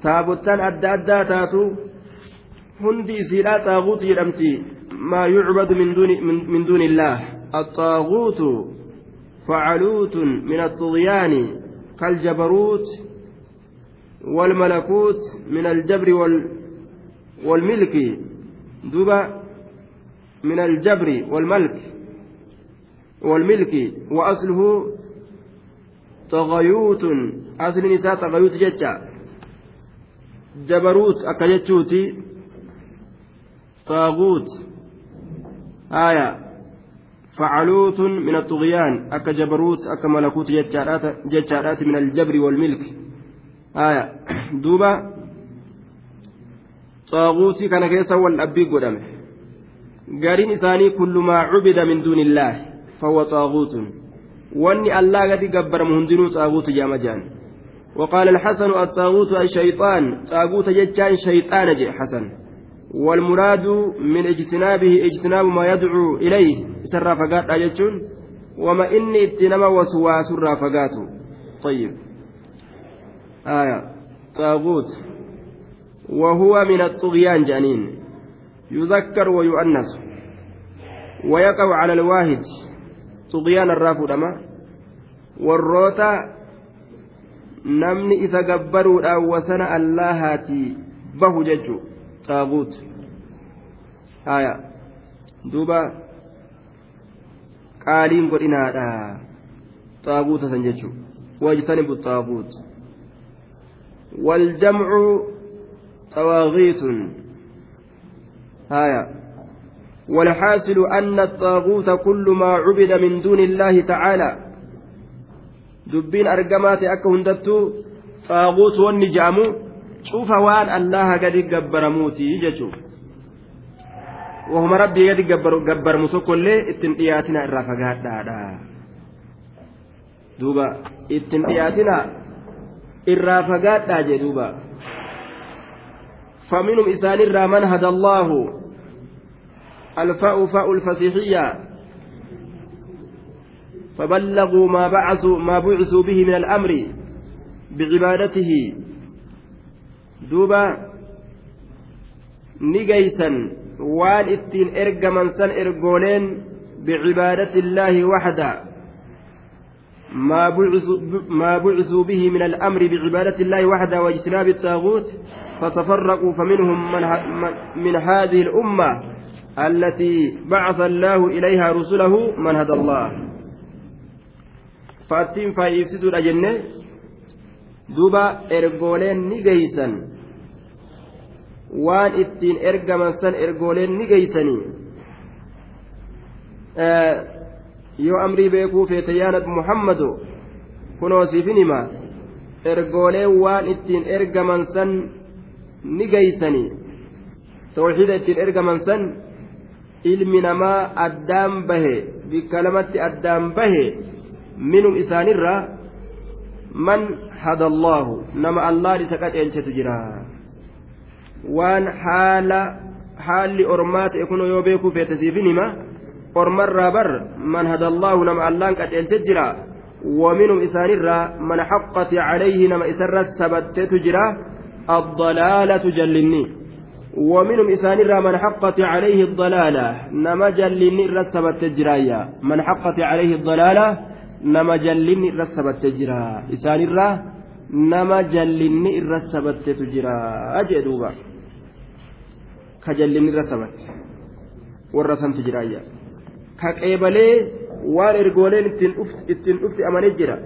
taabottaan adda addaa taatu hundi isiidhaa xaaguuti jedhamti maa yucbadu min duuni illaah الطاغوت فعلوت من الطغيان كالجبروت والملكوت من الجبر وال والملك. دبا من الجبر والملك. والملك. وأصله طغيوت أصل نساء طغيوت جتة جبروت أكجتوتي طاغوت. آية. فعلوت من الطغيان. أكا جبروت أكا ملكوت جتشارات من الجبر والملك. دوبا طاغوتي كان كيسا والأبي قدامه قارين إساني كل ما عبد من دون الله فهو طاغوت واني الله قد قبر مهندنو طاغوت جامجان وقال الحسن الطاغوت الشيطان طاغوت جتان شيطان جي حسن والمراد من اجتنابه اجتناب ما يدعو إليه سر فقات أجتون وما إني اتنما وسواس الرافقات طيب آية طاغوت وهو من الطغيان جانين يذكر ويؤنث ويقع على الواحد xuqiyaan irraa fudhama warroota namni isa gabbaruudhaan wasana allahaati bahu jechuu xaaguut haya duuba qaaliin godhinaadha xaaguuta san jechuu wajtanibu xaaguut والجمع طواغيت هايا والحاصل أن الطاغوت كل ما عبد من دون الله تعالى دبين أرقمات أكا هندتو طاغوت والنجام شوف وان الله قد قبر موتي يجتو وهم ربي قد قبر قبر مسوكل اتنقياتنا الرافقات دادا دوبا اتنقياتنا الرافقات داجي دوبا فمنهم إسان الرامن هدى الله الفاء فاء الفسيحية فبلغوا ما بعثوا ما بعثوا به من الأمر بعبادته دوبا geeysan waan ittiin ergaman san ergooleen bicibaadati illaahi waxda. ما بعثوا به من الأمر بعبادة الله وحده واجتناب الطاغوت فتفرقوا فمنهم من, من هذه الأمة التي بعث الله إليها رسله من هدى الله. فأتين فايفسدوا الأجنة ergooleen ni geeysan waan ittiin ergaman san ergooleen ni geeysanii yoo amrii beekuu feete yaa nabi muhammado kunoo siifin hima ergooleen waan ittiin ergaman san ni geeysanii tawxiida ittiin ergaman san ilmi namaa addaan bahe bikka lamatti addaan bahe minum isaanirraa man hada allaahu nama allaan isa qaceelchetu jira waan haala haalli ormaa ta'e kunoo yoo beekuu feete siifin hima ormarraa bar man hadallaahu nama allaan qaceelche jira ومنهم إسانرا من حقت عليه نما إسرت سبتت جرا الضلالة جلني ومنهم إسانرا من حقت عليه الضلالة نما جلني رسبت جرايا من حقت عليه الضلالة نما جلني رسبت جرا إسانرا نما جلني رسبت جرا أجدوبا كجلني رسبت ورسمت جرايا ka qeebalee waan ergooleen ittiin dhufti amanee jira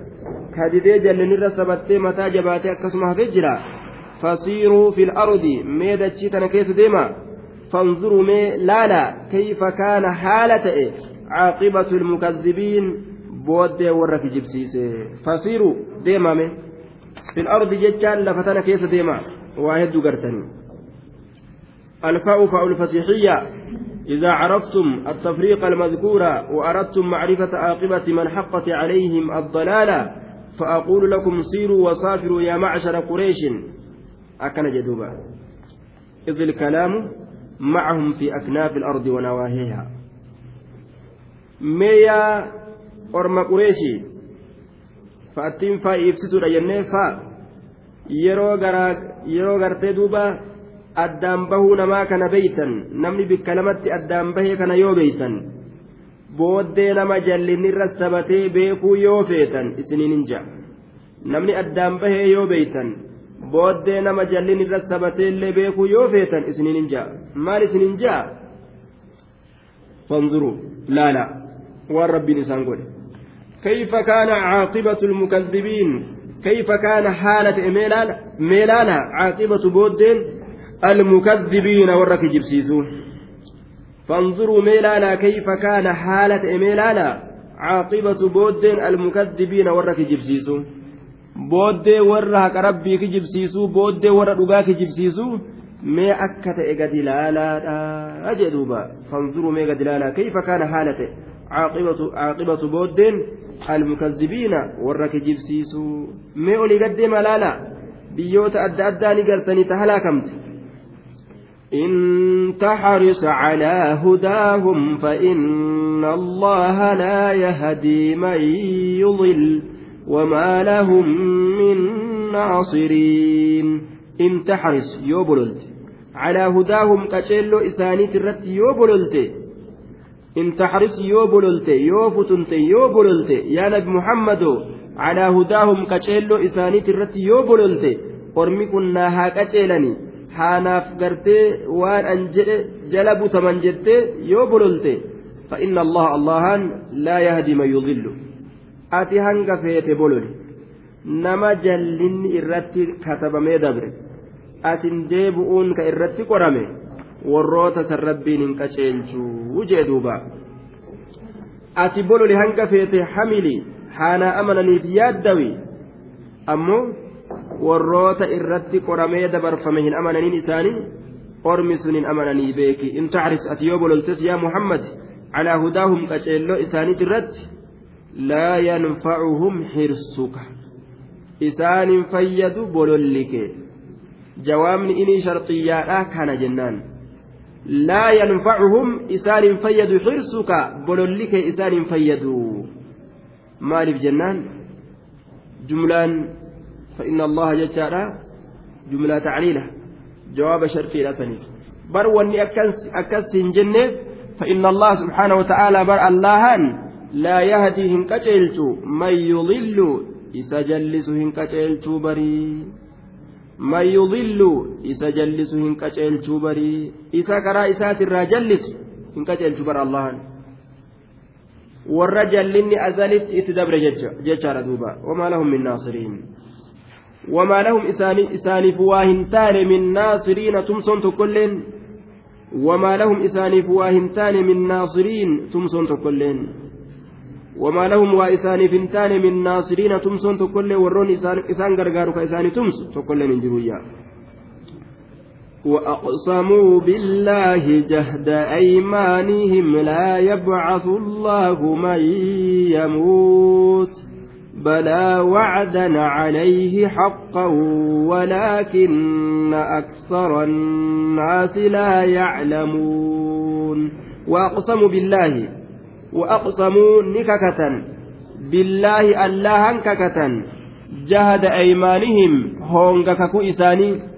ka didee jallinirra sabattee mataa jabaatee akkasuma hafee jira fasiiruu fil ardi mee dachii tana keessa deema fanzuruu mee laala kayfa kaana haala ta'e caaqibatu ilmukazzibiin booddee warra kijibsiise fasiiruu deemame fil ardi jechaan lafa tana keessa deema waa hedduu gartanii alfaa'u fa'ul fasiixiyya إذا عرفتم التفريق المذكور وأردتم معرفة عاقبة من حقت عليهم الضلالة فأقول لكم سيروا وسافروا يا معشر قريش. أكن جدوبا. إذ الكلام معهم في أكناف الأرض ونواهيها. ميا أرم قريشي فأتم فإفسدوا لجنة فا. يرو غرتي دوبا. addaan bahuu namaa kana beeytan namni bikka lamatti addaan bahee kana yoo beeytan booddee nama jallinirra sabatee beekuu yoo feetan isiniin hin ja'a namni addaan bahee yoo beeytan booddee nama jallinirra sabatee illee beekuu yoo feetan isiniin hin ja'a maal isiniin ja'a fanzuruu laala waan rabbiin isaan godhe كيف كان عاقبة المكذبين كيف كان حالة ميلانا عاقبة بودين المكذبين ورك جبسيسون فانظروا ميلانا كيف كان حالة ميلانا عاقبة بود المكذبين ورك kijibsiisuu booddee warra dhugaa kijibsiisuu mee akka ta'e gadi laalaadha jedhuuba fanzuruu mee gadi laalaa kayfa kaana haala ta'e caaqibatu booddeen almukazzibiina warra kijibsiisuu mee olii gaddeema laala biyyoota adda addaa ni gartanii ta halaakamte إن تحرص على هداهم فإن الله لا يهدي من يضل وما لهم من ناصرين. إن تحرص يوبللت على هداهم كشيلو إسانيت الرت يوبللت إن تحرص يوبللت يوفتنت يوبللت يا نبي محمد على هداهم كشيلو إسانيت الرت يوبللت أرمي كنا هاكشيلني haanaaf gartee waan an jedhe jala butaman jettee yoo bololte فإن الله اللهان لا يهدي من يضل أتي هنگ فيت بولولي نما جلين إرتي كتب ميدبر أتن ديبؤون كإرتي قرمي warroota san rabbiin hin qaceelchuu jee duuba ati bololi hanga feete hamili haanaa amananiif yaaddawi ammoo warroota irratti qoramee dabarfame hin amananiin isaanii ormi sun hin amananii beeki in taxris ati yoo bololtes yaa muhammad calaa hudaahum qaceelloo isaaniit irratti laa yanfacuhum xirsuka isaanin fayyadu bolollike jawaabni inii sharxiyyaadha kana jennaan laa yanfacuhum isaanin fayyadu xirsuka bolollike isaanin fayyadu maaliif jennaan jumlaan فإن الله جتارا جملة تعليلة. جواب شرطي bar wanni akkas hin jenneef فإن الله سبحانه وتعالى بر اللهان لا يهدي هنكتشلت من يضل إسجلس هنكتشلت بري. من يضل إسجلس هنكتشلت بري. إسا كرا إسات الراجلس هنكتشلت بر اللهان jallinni azalitti itti dabre jechaadha duuba wamaa lahum min naasiriin taane min naasiriina tumsoon tokkoilleen wamaa lahum isaaniif waa hin taane min naasiriin tumsoon tokkoilleen wamaa lahum waa isaaniif hin taane min naasiriina tumsoon tokkoillee warroon isaan gargaaru ka isaanii tumsu tokkoilleen hin jiruyyaa وأقسموا بالله جهد أيمانهم لا يبعث الله من يموت بلى وعدا عليه حقا ولكن أكثر الناس لا يعلمون وأقسموا بالله وأقسموا نككة بالله الله ككة جهد أيمانهم هونغككو إساني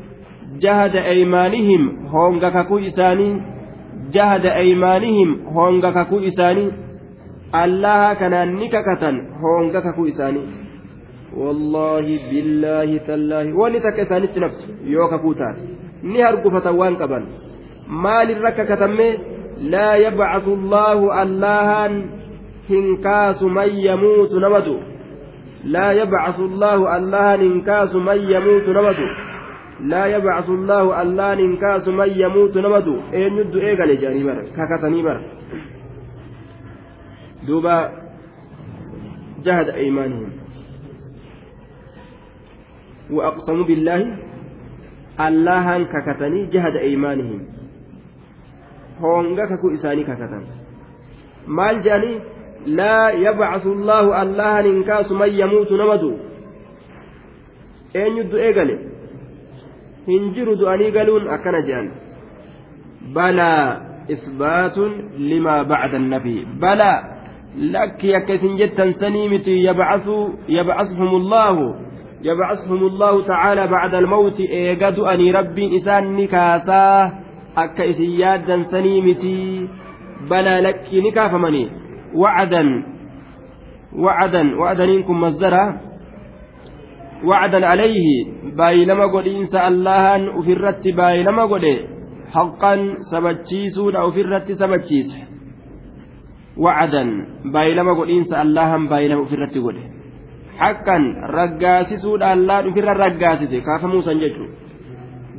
honga kakuu isaanii jahada aymaanihim honga kakuu isaanii isaanii wallaahi billaahi tallaahi wanni takka isaanitti nafsu yoo kakuu taate ni argufatan waan qaban maalirra kakatamme laa yabcasu allaahu allahan hin kaasu man yamuutu namatu laa yabcasu allaahu allahan hin kaasu man yamuutu namatu لا يبعث الله الله ننكاس من يموت نمدو أين يدو إيغاني جاني بر كاكتني بر دوبا جهد أيمانهم وأقسموا بالله الله كاكتني جهد أيمانهم هونغا كاكو إساني كاكتن مال جاني لا يبعث الله الله ننكاس من يموت نمدو أين يدو إيغاني hin jiru du'anii galuun akkana jedhan balaa isbaatun limaa bacda annabi balaa akka isin jettan sanii miti yabcasuhum allaahu يبعثهم الله تعالى بعد الموت. إيجاد أني ربي إسان نكاسا. أكا إسياد سنيمتي. بلا لك نكاف مني. وعدا. وعدا. وعدا منكم مصدرا وعدا عليه. بايلما قدينس اللهان أفرت بايلما قدي حقا سبتشيسون أو فرت سبتشيس وعدا بايلما قدينس اللهان بايلما أفرت قدي حقا رقاسسون اللهان أفر رقاسس كاف موسى جيجو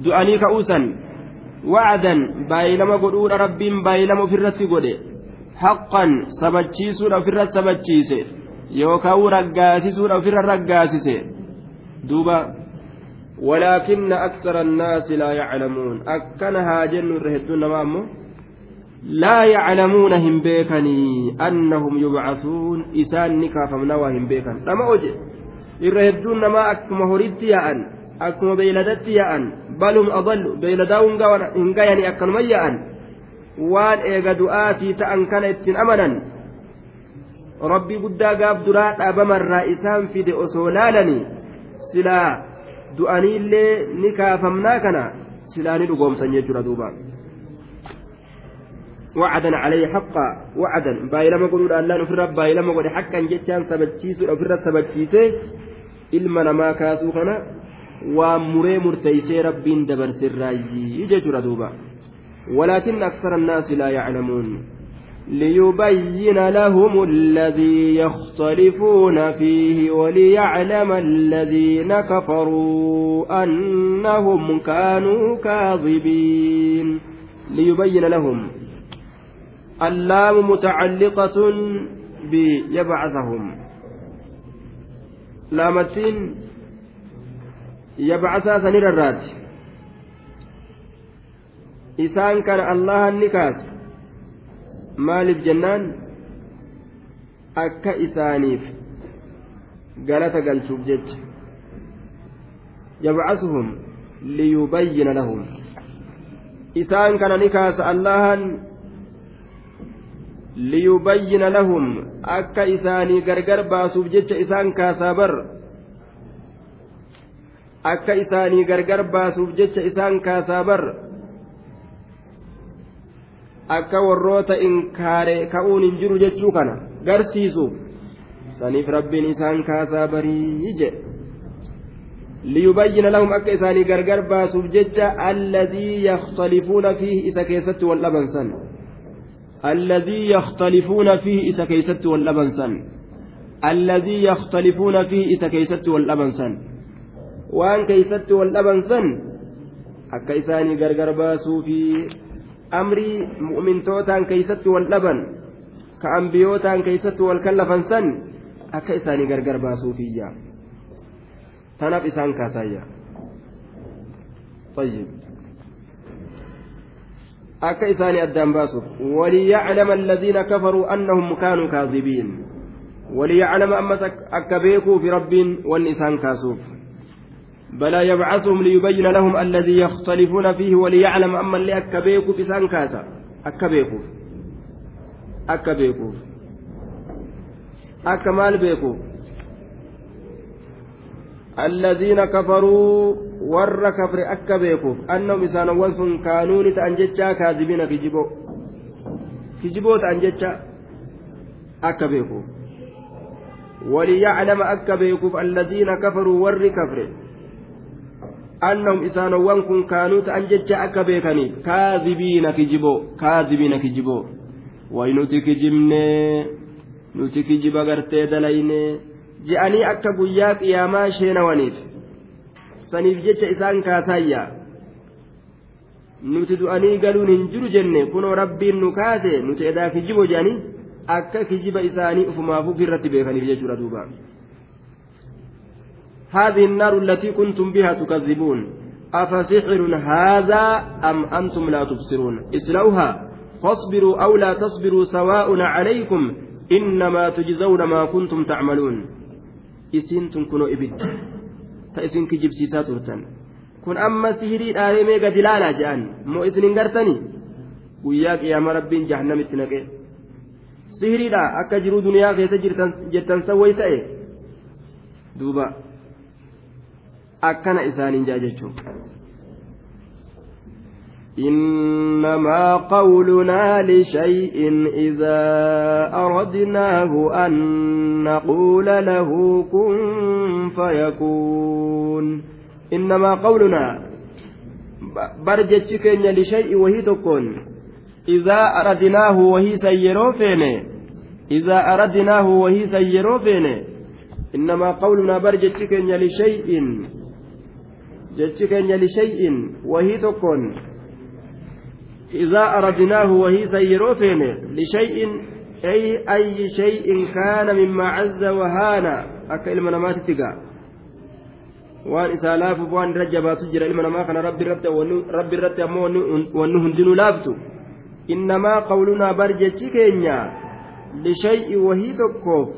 دعاني كأوسا وعدا بايلما قدون رب بايلما أفرت قدي حقا سبتشيسون أفرت سبتشيس yookaan raggaasisuudha ofirra raggaasise duuba ولكن أكثر الناس لا يعلمون أكنها جن laa yaclamuuna hin beekanii annahum yubcasuun isaan ni kaafamnawaa hin beekan dhama oje irra hedduun namaa akkuma horitti yaa'an akkuma beeyladatti yaa'an balhum adallu beeyladaa hin gayani akkanuma yaa'an waan eega du'aatii ta'an kana ittiin amanan rabbii guddaa gaaf duraa dhaabamarraa isaan fide osoo laalanii silaa du'aniillee ni kaafamnaa kana silaa ni dhugoomsan jechuudha duubaa وعدا عليه حقا وعدا. بايلما قولوا الله نفر بايلما قولي حقا جتشان سبتشيسو أو فرة سبتشيسي. إلما نما كاسو خنا ومري مرتيسي ربين دبر سراجي يجي دوبا. ولكن أكثر الناس لا يعلمون. ليبين لهم الذي يختلفون فيه وليعلم الذين كفروا أنهم كانوا كاذبين. ليبين لهم. اللام متعلقة بيبعثهم لامتين يبعث سنير الرات إسان كان الله النكاس maaliif jennaan akka isaaniif galata galchuuf jecha yabcasuhum liyubayyina lahum isaan kana ni kaasa allahan isaanii gargar baasuuf jecha isaan kaasaa bar akka isaanii gargar baasuuf jecha isaan kaasaa bar akka warroota inkaare ka'uun hin jiru jechuu kana garsiisuuf saniif rabbiin isaan kaasaa barii jedhe liyubayyina lahum akka isaanii gargar baasuuf jecha alladii yakhtalifuuna fiihi isa keessatti wal dhaban fiihi isa keessatti wal dhaban san waan keessatti wal dhaban san akka isaanii gargar baasuu fi amrii mu'mintootaan keessatti wal dhaban ka ambiyootaan keessatti wal kallafan san akka isaanii gargar baasuufiyya tanaaf isaan kaasayya طيب akka isaanii addaan baasuuf waliyaclama alladhiina kafaruu annahum kaanuu kaadhibiin waliyaclama ammas akka beekuufi rabbiin wanni isaan kaasuuf بلى يبعثهم ليبين لهم الذي يختلفون فيه وليعلم أما اللي أكبيكوا بسان كاسا أكبيكوا أكبيكوا أكمال بيكوا الذين كفروا ور كفر أكبيكوا أنهم إسان وانسون كانون تأنجتشا كاذبين كجبو كجبو تأنجتشا أكبيكوا وليعلم أكبيكوا الذين كفروا ور كفر kaanuu ta'an jecha akka beekaniif kaadhibiina kijiboo kaadhibiina kijiboo way nuti kijibnee nuti kijiba gartee dalayne je'anii akka guyyaa qiyaamaa sheenawaniif saniif jecha isaan kaasaayya nuti du'anii galuun hin jiru jenne kunoo rabbiin nu kaase nuti edaa kijiboo je'anii akka kijiba isaanii ufumaafuu irratti beekaniif jechuudha duuba. هذه النار التي كنتم بها تكذبون أفسحر هذا أم أنتم لا تبصرون اسلوها فاصبروا أو لا تصبروا سواء عليكم إنما تجزون ما كنتم تعملون isiin tun kunoo ibidda ta isin kijibsiisaa turtan. Kun amma sihirii dhaabee gadi ilaalaa jedhan moo isin hin gartanii? Guyyaa qiyyaama rabbiin jahannamitti naqee. Sihiriidha akka jiruu duniyaa keessa jirtan jettan ta'e? Duuba. Akkana isaaniin jaa jechuudha. إنما قولنا لشيء إذا أردناه أن نقول له كن فيكون. إنما قولنا برجتك لشيء وهي تكون. إذا أردناه وهي سيروفين. إذا أردناه وهي سيروفين. إنما قولنا برجتك لشيء. jechi keenya lishay'in wahii tokkoon إذا أردناه وهيسا يروفين لشيء أي أي شيء كان مما عز وهانا أكا إلما نمات تقا وان إسا لاف وان رجبا تجرى إلما نما كان رت ربي رت أمو وأنه دين لافتو إنما قولنا برجة كينيا لشيء وهي تكوف.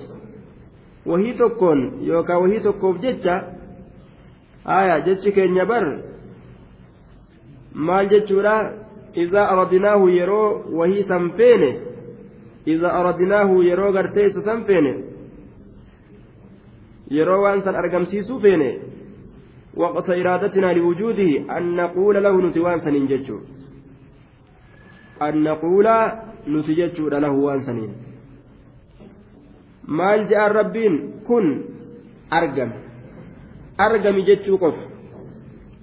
وهي تكون يوكا وهي تكوف جتة aya jechi keenya bar maal jechuudha iza aradinaahu yeroo gartee isa san feene yeroo waan san argamsiisuu feene waqta iraadatinaa liwujuudihi an naquula lahu nuti waan saniin jechuu an naquula nuti jechuudha lahu waan saniin maal je'an rabbiin kun argame argami jechuu qofa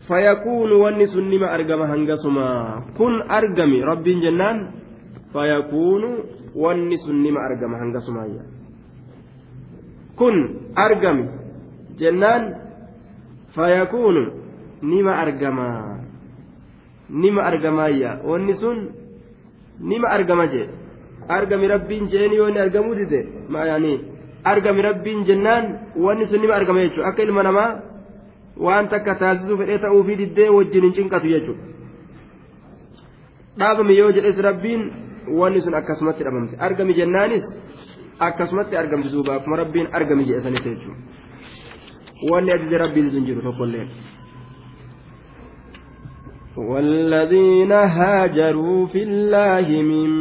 fayakuunu wanni sun nima argama hangasuma. Kun argami rabbiin jennaan. Fayakuunu wanni sun nima argama hangasumaayya kun argami jennaan. Fayakuunu nima argama. Nima argamaayya wanni sun nima argama jee. Argami rabbiin jeeni yoo inni argamuu dide? Maayaanii argami rabbiin jennaan wanni sun nima argama jechuudha akka ilma namaa waan takka taasisuu fedhee ta'uufii diddee wajjin hin cinqatu jechuudha dhaabame yoo jedhes rabbiin wanni sun akkasumatti dhabamte argami jennaanis akkasumatti argamti duuba akkuma rabbiin argami jedhe sanitti jechuudha wanni ajaja rabbiin sun jiru tokkollee. والذين هاجروا في الله من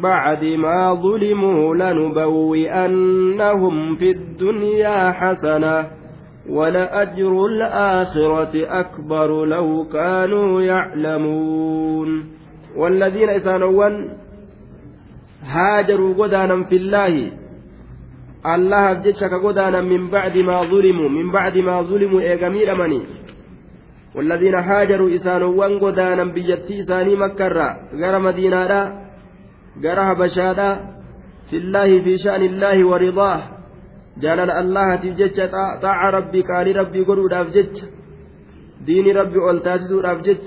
بعد ما ظلموا لنبوئنهم في الدنيا حسنة ولأجر الآخرة أكبر لو كانوا يعلمون. والذين إسانوا haajaruu godaanan fillaahi allahaaf jecha ka godaanan min bacdi maa zulimuu min bacdi maa zulimuu eega miidhamanii والذين هاجروا إسانوان قدانا بيتي إساني مكة غير مدينة غير هبشادا في الله في شأن الله ورضاه. جلال الله تجج طاع ربي قال ربي قلوا دافجج دين ربي أولتاسسوا دافجج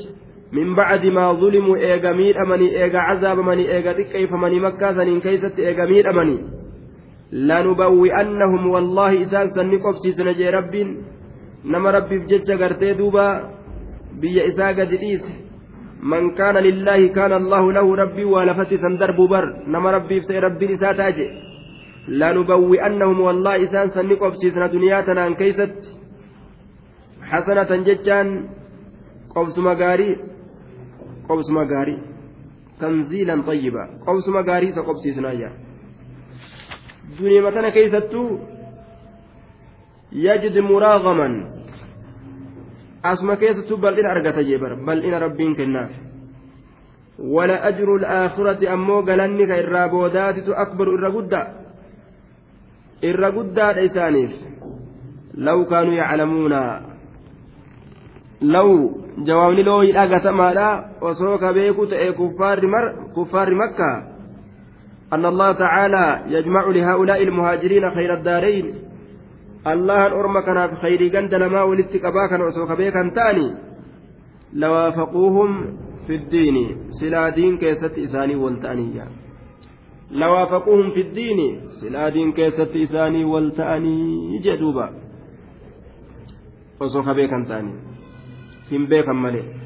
من بعد ما ظلموا إيغا مير أمني إيغا عذاب أمني إيغا كيف مني مكة سنين كيست إيغا مير أمني. لنبوئنهم والله إساق سنقف سنجي رب نما ربي بجج قرتي دوبا بيا إساق ديس من كان لله كان الله له ربي ولفتي سندرب بر نما ربي فتي ربي إساتاجي لنبوئنهم والله إسان سنقف سيسنا دنياتنا أن كيست حسنة gaarii qobsuma gaarii tanziilan xayyiba qobsuma gaarii isa qobsiisnaayya duniima tana keeysattuu yajid muraagaman asuma keessattuu bal'ina argata jee bara bal'ina rabbiin kennaaf wala ajru alaakhirati ammoo galanni ka irraa boodaatitu akbaru irra guddaa irra guddaadha isaaniif. Law kaanuu yaclamuuna. Law jawaabni looyi dhagatamaadha osoo ka beeku ta'e kuffaarri makkaa أن الله تعالى يجمع لهؤلاء المهاجرين خير الدارين الله أرمى كان خير جند لما ولدت كباكا وسوك بيكا تاني لوافقوهم في الدين سلا دين كيست إساني والتانية لوافقوهم في الدين. سلا دين كيست إساني والتأني جدوبا. وسوك بيكا تاني. hin beekan malee